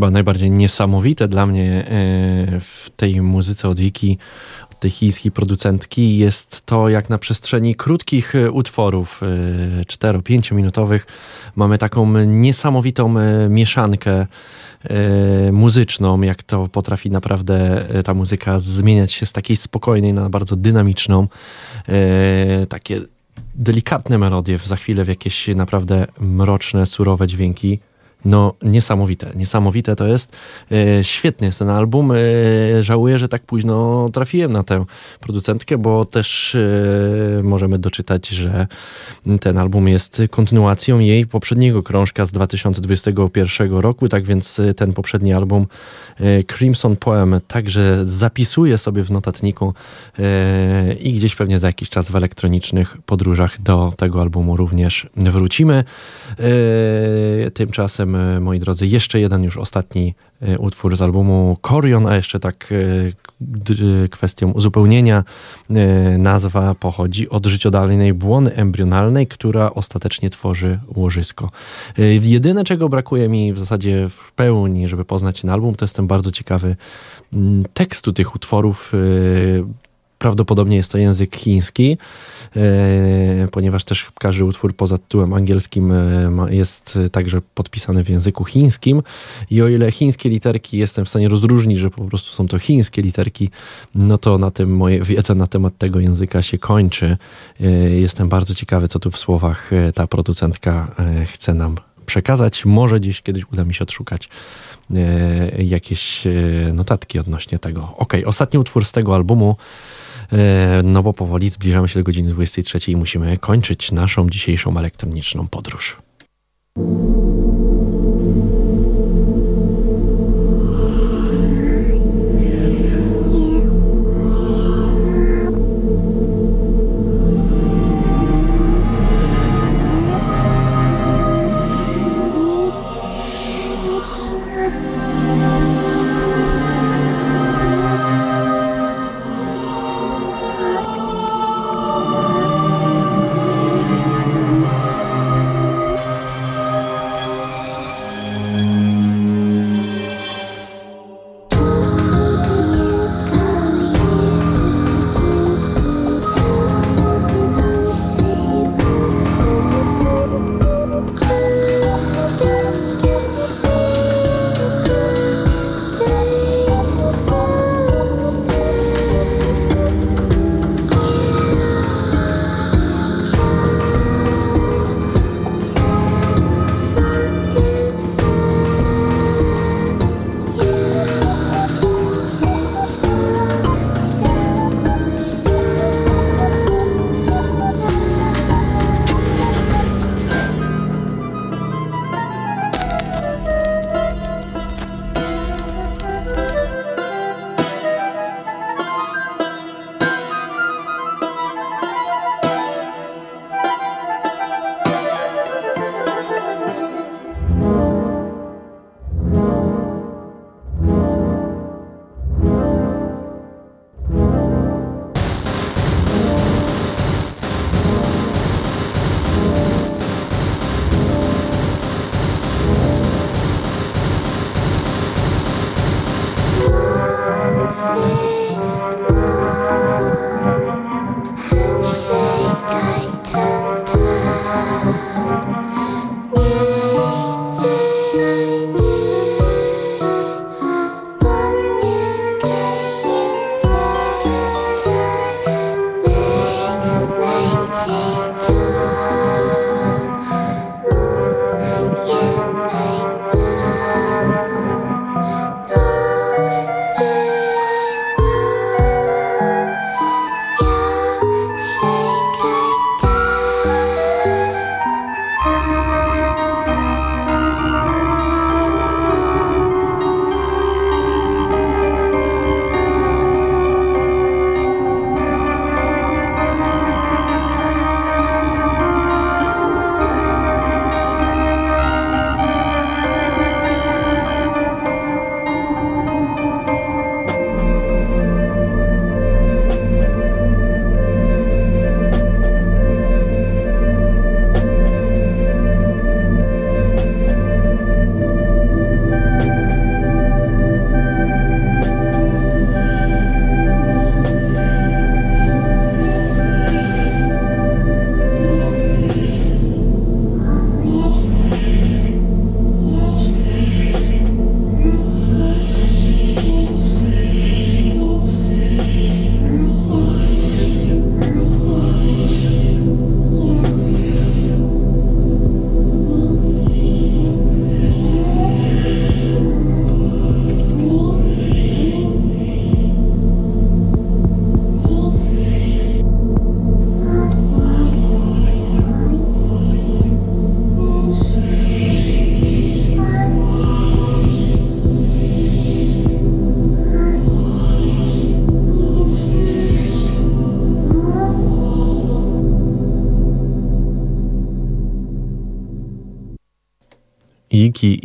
Chyba najbardziej niesamowite dla mnie e, w tej muzyce od Wiki, od tej chińskiej producentki, jest to, jak na przestrzeni krótkich e, utworów, 4-5 e, minutowych, mamy taką niesamowitą mieszankę muzyczną, jak to potrafi naprawdę ta muzyka zmieniać się z takiej spokojnej na bardzo dynamiczną. Takie delikatne melodie, za chwilę w jakieś naprawdę mroczne, surowe dźwięki. No, niesamowite. Niesamowite to jest. E, świetny jest ten album. E, żałuję, że tak późno trafiłem na tę producentkę, bo też e, możemy doczytać, że ten album jest kontynuacją jej poprzedniego krążka z 2021 roku. Tak więc ten poprzedni album Crimson Poem także zapisuję sobie w notatniku i gdzieś pewnie za jakiś czas w elektronicznych podróżach do tego albumu również wrócimy. tymczasem, e, moi drodzy, jeszcze jeden już ostatni e, utwór z albumu Corion, a jeszcze tak kwestią uzupełnienia. Nazwa pochodzi od życiodalnej błony embrionalnej, która ostatecznie tworzy łożysko. Jedyne, czego brakuje mi w zasadzie w pełni, żeby poznać ten album, to jestem bardzo ciekawy mm, tekstu tych utworów Prawdopodobnie jest to język chiński, e, ponieważ też każdy utwór poza tytułem angielskim e, jest także podpisany w języku chińskim. I o ile chińskie literki jestem w stanie rozróżnić, że po prostu są to chińskie literki, no to na tym moje wiedza na temat tego języka się kończy. E, jestem bardzo ciekawy, co tu w słowach ta producentka chce nam przekazać. Może gdzieś kiedyś uda mi się odszukać jakieś notatki odnośnie tego. Ok, ostatni utwór z tego albumu E, no bo powoli zbliżamy się do godziny 23 i musimy kończyć naszą dzisiejszą elektroniczną podróż.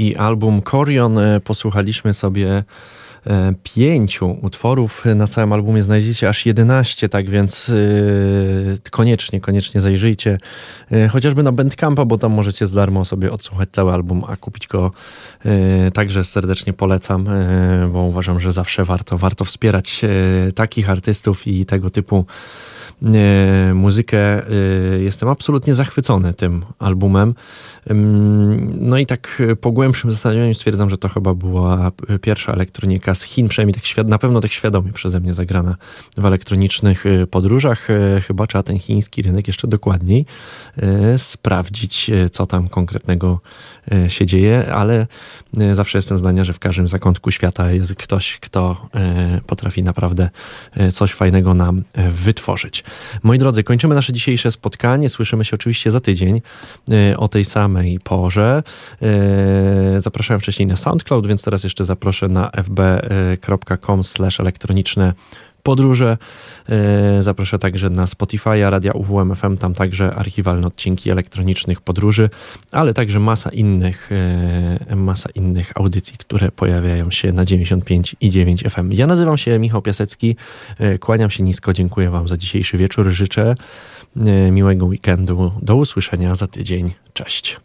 I album Corion. E, posłuchaliśmy sobie e, pięciu utworów. Na całym albumie znajdziecie aż 11, tak więc yy, koniecznie, koniecznie zajrzyjcie chociażby na Bandcampa, bo tam możecie z darmo sobie odsłuchać cały album, a kupić go także serdecznie polecam, bo uważam, że zawsze warto, warto wspierać takich artystów i tego typu E, muzykę. E, jestem absolutnie zachwycony tym albumem. No i tak po głębszym zastanowieniu stwierdzam, że to chyba była pierwsza elektronika z Chin, przynajmniej tak na pewno tak świadomie przeze mnie zagrana w elektronicznych e, podróżach. Chyba trzeba ten chiński rynek jeszcze dokładniej sprawdzić, co tam konkretnego się dzieje, ale zawsze jestem zdania, że w każdym zakątku świata jest ktoś, kto potrafi naprawdę coś fajnego nam wytworzyć. Moi drodzy, kończymy nasze dzisiejsze spotkanie. Słyszymy się oczywiście za tydzień e, o tej samej porze. E, zapraszałem wcześniej na SoundCloud, więc teraz jeszcze zaproszę na fb.com elektroniczne podróże. E, zaproszę także na Spotify, Radia UWMFM, tam także archiwalne odcinki elektronicznych podróży, ale także masa innych, e, masa innych audycji, które pojawiają się na 95 i 9 FM. Ja nazywam się Michał Piasecki, e, kłaniam się nisko, dziękuję Wam za dzisiejszy wieczór, życzę miłego weekendu, do usłyszenia za tydzień, cześć.